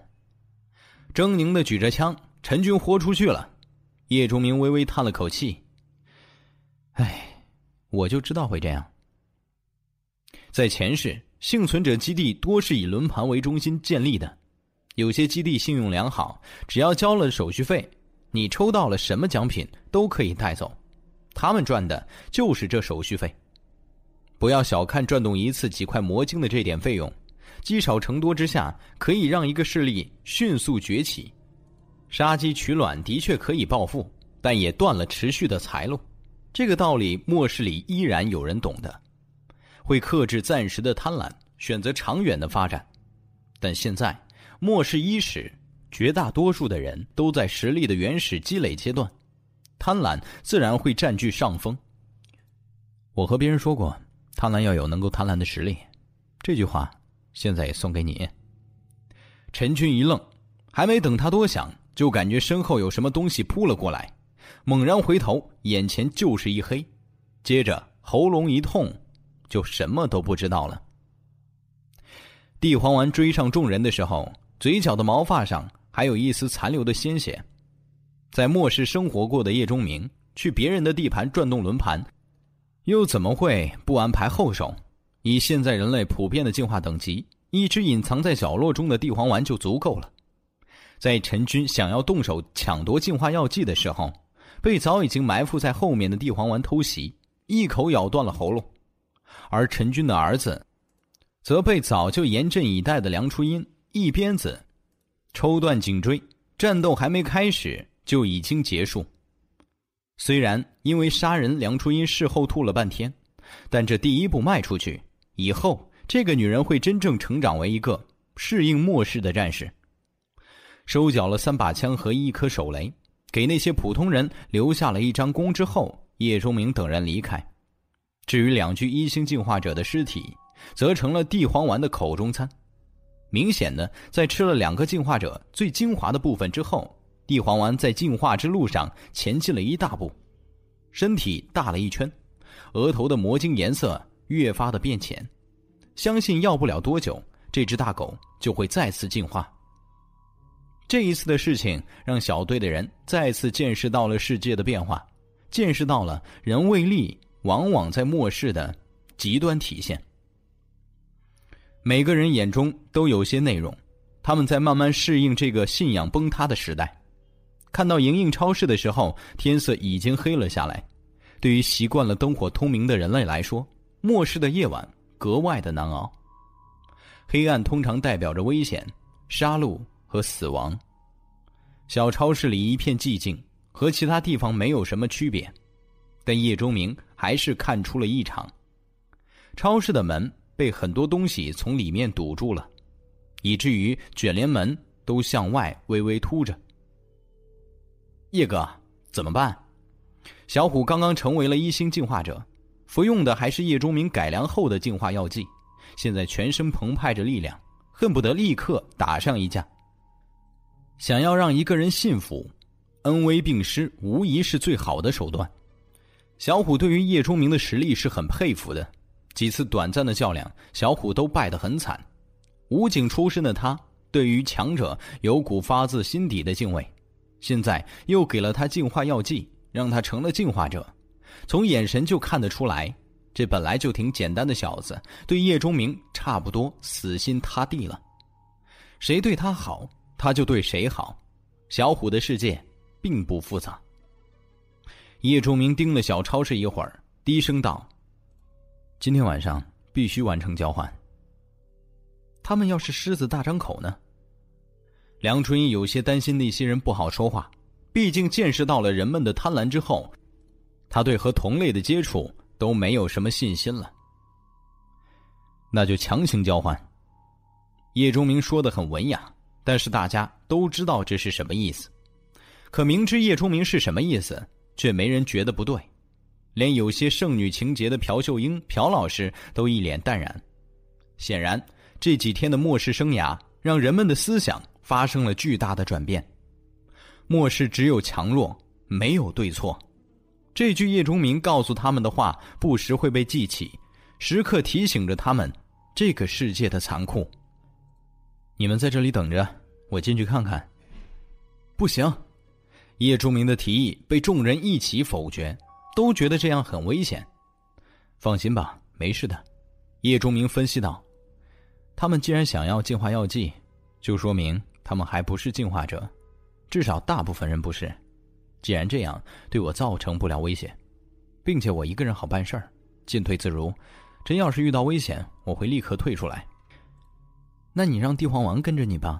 狰狞的举着枪，陈军豁出去了。叶忠明微微叹了口气：“哎，我就知道会这样。在前世，幸存者基地多是以轮盘为中心建立的，有些基地信用良好，只要交了手续费，你抽到了什么奖品都可以带走，他们赚的就是这手续费。不要小看转动一次几块魔晶的这点费用，积少成多之下，可以让一个势力迅速崛起。杀鸡取卵的确可以暴富，但也断了持续的财路。这个道理，末世里依然有人懂的，会克制暂时的贪婪，选择长远的发展。但现在末世伊始，绝大多数的人都在实力的原始积累阶段，贪婪自然会占据上风。我和别人说过，贪婪要有能够贪婪的实力，这句话现在也送给你。陈军一愣，还没等他多想。就感觉身后有什么东西扑了过来，猛然回头，眼前就是一黑，接着喉咙一痛，就什么都不知道了。地黄丸追上众人的时候，嘴角的毛发上还有一丝残留的鲜血。在末世生活过的叶钟明，去别人的地盘转动轮盘，又怎么会不安排后手？以现在人类普遍的进化等级，一只隐藏在角落中的地黄丸就足够了。在陈军想要动手抢夺进化药剂的时候，被早已经埋伏在后面的地黄丸偷袭，一口咬断了喉咙；而陈军的儿子，则被早就严阵以待的梁初音一鞭子抽断颈椎，战斗还没开始就已经结束。虽然因为杀人，梁初音事后吐了半天，但这第一步迈出去以后，这个女人会真正成长为一个适应末世的战士。收缴了三把枪和一颗手雷，给那些普通人留下了一张弓之后，叶钟明等人离开。至于两具一星进化者的尸体，则成了地黄丸的口中餐。明显的，在吃了两个进化者最精华的部分之后，地黄丸在进化之路上前进了一大步，身体大了一圈，额头的魔晶颜色越发的变浅。相信要不了多久，这只大狗就会再次进化。这一次的事情让小队的人再次见识到了世界的变化，见识到了人为利往往在末世的极端体现。每个人眼中都有些内容，他们在慢慢适应这个信仰崩塌的时代。看到莹莹超市的时候，天色已经黑了下来。对于习惯了灯火通明的人类来说，末世的夜晚格外的难熬。黑暗通常代表着危险、杀戮。和死亡。小超市里一片寂静，和其他地方没有什么区别，但叶钟明还是看出了异常。超市的门被很多东西从里面堵住了，以至于卷帘门都向外微微凸着。叶哥，怎么办？小虎刚刚成为了一星进化者，服用的还是叶钟明改良后的进化药剂，现在全身澎湃着力量，恨不得立刻打上一架。想要让一个人信服，恩威并施无疑是最好的手段。小虎对于叶钟明的实力是很佩服的，几次短暂的较量，小虎都败得很惨。武警出身的他，对于强者有股发自心底的敬畏。现在又给了他净化药剂，让他成了净化者。从眼神就看得出来，这本来就挺简单的小子，对叶钟明差不多死心塌地了。谁对他好？他就对谁好，小虎的世界并不复杂。叶钟明盯了小超市一会儿，低声道：“今天晚上必须完成交换。他们要是狮子大张口呢？”梁春英有些担心那些人不好说话，毕竟见识到了人们的贪婪之后，他对和同类的接触都没有什么信心了。那就强行交换。叶钟明说的很文雅。但是大家都知道这是什么意思，可明知叶钟明是什么意思，却没人觉得不对，连有些剩女情节的朴秀英朴老师都一脸淡然。显然，这几天的末世生涯让人们的思想发生了巨大的转变。末世只有强弱，没有对错。这句叶钟明告诉他们的话，不时会被记起，时刻提醒着他们这个世界的残酷。你们在这里等着，我进去看看。不行，叶钟明的提议被众人一起否决，都觉得这样很危险。放心吧，没事的。叶钟明分析道：“他们既然想要进化药剂，就说明他们还不是进化者，至少大部分人不是。既然这样，对我造成不了威胁，并且我一个人好办事儿，进退自如。真要是遇到危险，我会立刻退出来。那你让地黄丸跟着你吧。”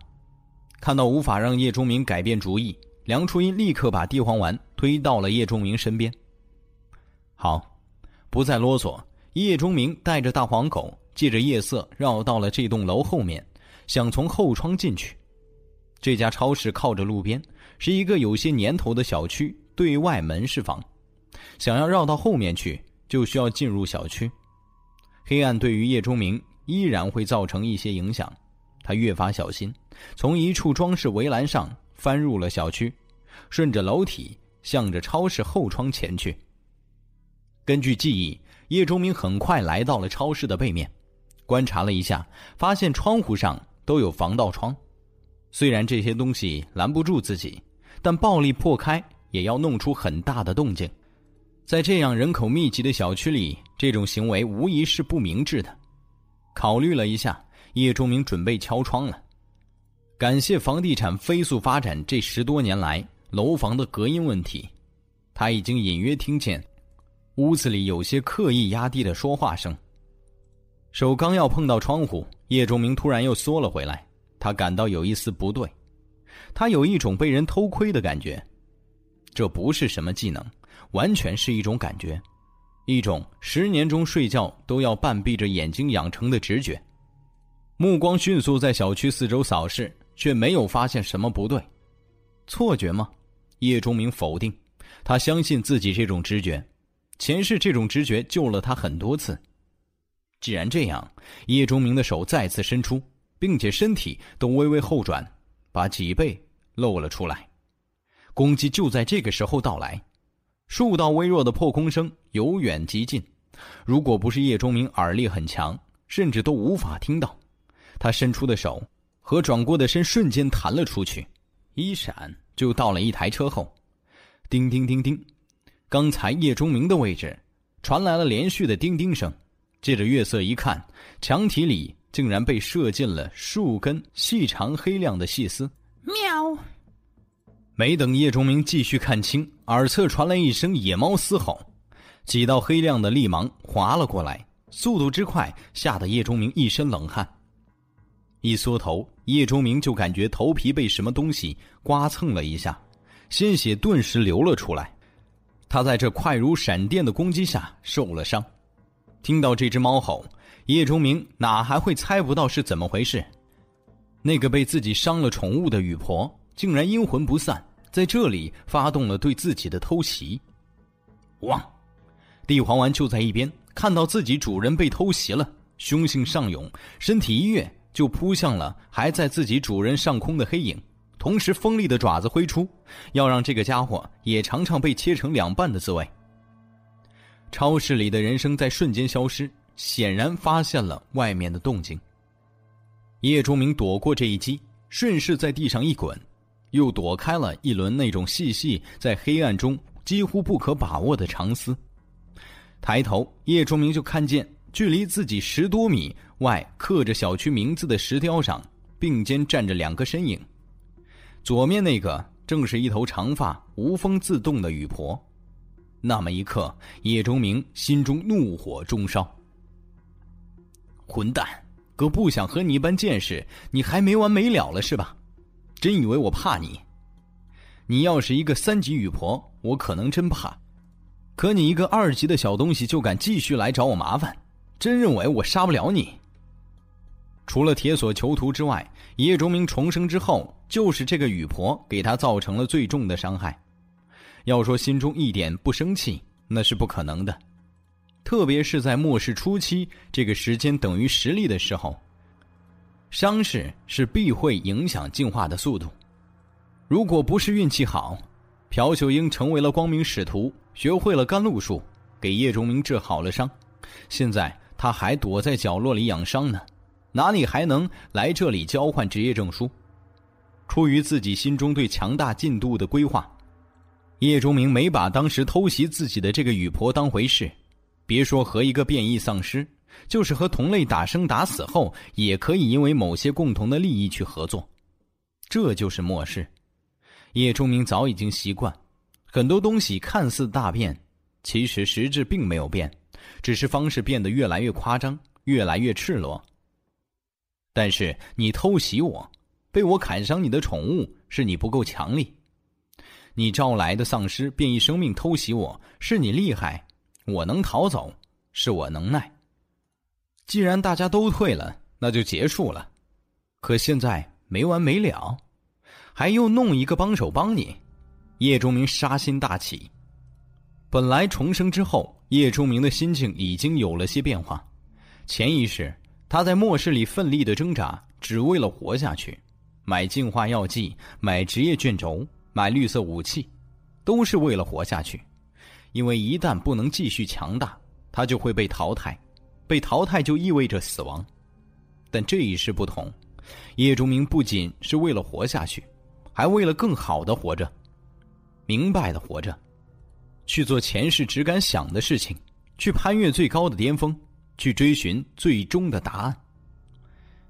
看到无法让叶钟明改变主意，梁初音立刻把地黄丸推到了叶钟明身边。好，不再啰嗦。叶钟明带着大黄狗，借着夜色绕到了这栋楼后面，想从后窗进去。这家超市靠着路边，是一个有些年头的小区，对外门市房。想要绕到后面去，就需要进入小区。黑暗对于叶钟明依然会造成一些影响，他越发小心，从一处装饰围栏上翻入了小区，顺着楼梯向着超市后窗前去。根据记忆。叶忠明很快来到了超市的背面，观察了一下，发现窗户上都有防盗窗。虽然这些东西拦不住自己，但暴力破开也要弄出很大的动静。在这样人口密集的小区里，这种行为无疑是不明智的。考虑了一下，叶忠明准备敲窗了。感谢房地产飞速发展这十多年来楼房的隔音问题，他已经隐约听见。屋子里有些刻意压低的说话声。手刚要碰到窗户，叶钟明突然又缩了回来。他感到有一丝不对，他有一种被人偷窥的感觉。这不是什么技能，完全是一种感觉，一种十年中睡觉都要半闭着眼睛养成的直觉。目光迅速在小区四周扫视，却没有发现什么不对。错觉吗？叶钟明否定，他相信自己这种直觉。前世这种直觉救了他很多次。既然这样，叶钟明的手再次伸出，并且身体都微微后转，把脊背露了出来。攻击就在这个时候到来，数道微弱的破空声由远及近。如果不是叶钟明耳力很强，甚至都无法听到。他伸出的手和转过的身瞬间弹了出去，一闪就到了一台车后。叮叮叮叮。刚才叶钟明的位置，传来了连续的叮叮声。借着月色一看，墙体里竟然被射进了数根细长黑亮的细丝。喵！没等叶钟明继续看清，耳侧传来一声野猫嘶吼，几道黑亮的利芒划了过来，速度之快，吓得叶钟明一身冷汗。一缩头，叶钟明就感觉头皮被什么东西刮蹭了一下，鲜血顿时流了出来。他在这快如闪电的攻击下受了伤，听到这只猫吼，叶钟明哪还会猜不到是怎么回事？那个被自己伤了宠物的雨婆，竟然阴魂不散，在这里发动了对自己的偷袭。汪！地黄丸就在一边，看到自己主人被偷袭了，凶性上涌，身体一跃就扑向了还在自己主人上空的黑影。同时，锋利的爪子挥出，要让这个家伙也尝尝被切成两半的滋味。超市里的人声在瞬间消失，显然发现了外面的动静。叶钟明躲过这一击，顺势在地上一滚，又躲开了一轮那种细细在黑暗中几乎不可把握的长丝。抬头，叶钟明就看见距离自己十多米外刻着小区名字的石雕上并肩站着两个身影。左面那个正是一头长发、无风自动的雨婆。那么一刻，叶钟明心中怒火中烧。混蛋，哥不想和你一般见识，你还没完没了了是吧？真以为我怕你？你要是一个三级雨婆，我可能真怕。可你一个二级的小东西就敢继续来找我麻烦，真认为我杀不了你？除了铁索囚徒之外，叶钟明重生之后，就是这个雨婆给他造成了最重的伤害。要说心中一点不生气，那是不可能的。特别是在末世初期，这个时间等于实力的时候，伤势是必会影响进化的速度。如果不是运气好，朴秀英成为了光明使徒，学会了甘露术，给叶钟明治好了伤，现在他还躲在角落里养伤呢。哪里还能来这里交换职业证书？出于自己心中对强大进度的规划，叶钟明没把当时偷袭自己的这个雨婆当回事。别说和一个变异丧尸，就是和同类打生打死后，也可以因为某些共同的利益去合作。这就是末世。叶钟明早已经习惯，很多东西看似大变，其实实质并没有变，只是方式变得越来越夸张，越来越赤裸。但是你偷袭我，被我砍伤你的宠物，是你不够强力；你招来的丧尸变异生命偷袭我，是你厉害；我能逃走，是我能耐。既然大家都退了，那就结束了。可现在没完没了。还又弄一个帮手帮你，叶钟明杀心大起。本来重生之后，叶钟明的心境已经有了些变化。潜意识他在末世里奋力的挣扎，只为了活下去。买进化药剂，买职业卷轴，买绿色武器，都是为了活下去。因为一旦不能继续强大，他就会被淘汰。被淘汰就意味着死亡。但这一世不同，叶钟明不仅是为了活下去。还为了更好的活着，明白的活着，去做前世只敢想的事情，去攀越最高的巅峰，去追寻最终的答案。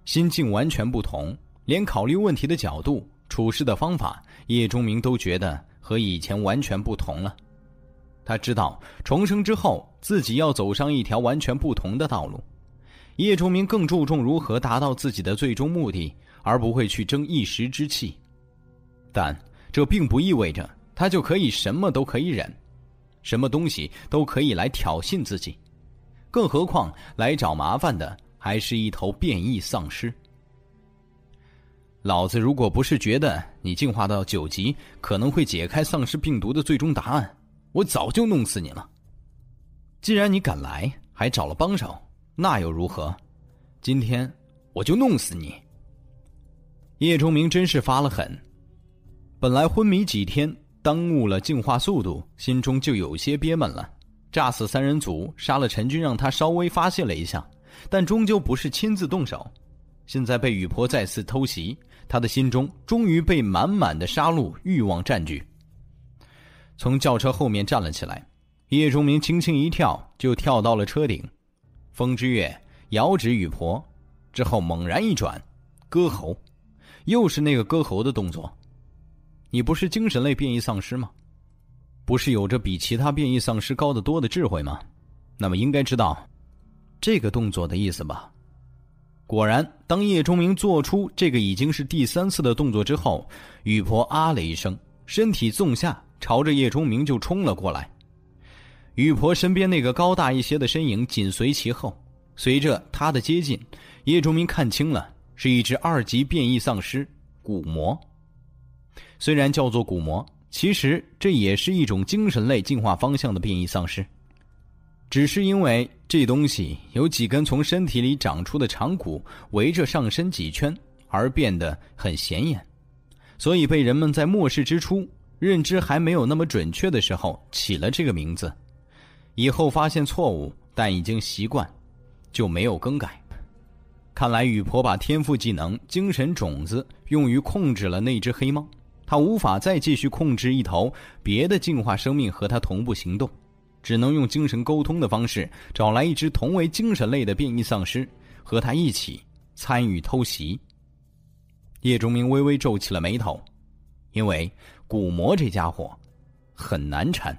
心境完全不同，连考虑问题的角度、处事的方法，叶钟明都觉得和以前完全不同了。他知道重生之后，自己要走上一条完全不同的道路。叶钟明更注重如何达到自己的最终目的，而不会去争一时之气。但这并不意味着他就可以什么都可以忍，什么东西都可以来挑衅自己，更何况来找麻烦的还是一头变异丧尸。老子如果不是觉得你进化到九级可能会解开丧尸病毒的最终答案，我早就弄死你了。既然你敢来，还找了帮手，那又如何？今天我就弄死你！叶钟明真是发了狠。本来昏迷几天，耽误了进化速度，心中就有些憋闷了。炸死三人组，杀了陈军，让他稍微发泄了一下，但终究不是亲自动手。现在被雨婆再次偷袭，他的心中终于被满满的杀戮欲望占据。从轿车后面站了起来，叶钟明轻轻一跳，就跳到了车顶。风之月遥指雨婆，之后猛然一转，割喉，又是那个割喉的动作。你不是精神类变异丧尸吗？不是有着比其他变异丧尸高得多的智慧吗？那么应该知道这个动作的意思吧？果然，当叶钟明做出这个已经是第三次的动作之后，雨婆啊了一声，身体纵下，朝着叶钟明就冲了过来。雨婆身边那个高大一些的身影紧随其后，随着他的接近，叶钟明看清了，是一只二级变异丧尸古魔。虽然叫做古魔，其实这也是一种精神类进化方向的变异丧尸，只是因为这东西有几根从身体里长出的长骨围着上身几圈，而变得很显眼，所以被人们在末世之初认知还没有那么准确的时候起了这个名字。以后发现错误，但已经习惯，就没有更改。看来雨婆把天赋技能精神种子用于控制了那只黑猫。他无法再继续控制一头别的进化生命和他同步行动，只能用精神沟通的方式找来一只同为精神类的变异丧尸，和他一起参与偷袭。叶钟明微微皱起了眉头，因为古魔这家伙很难缠。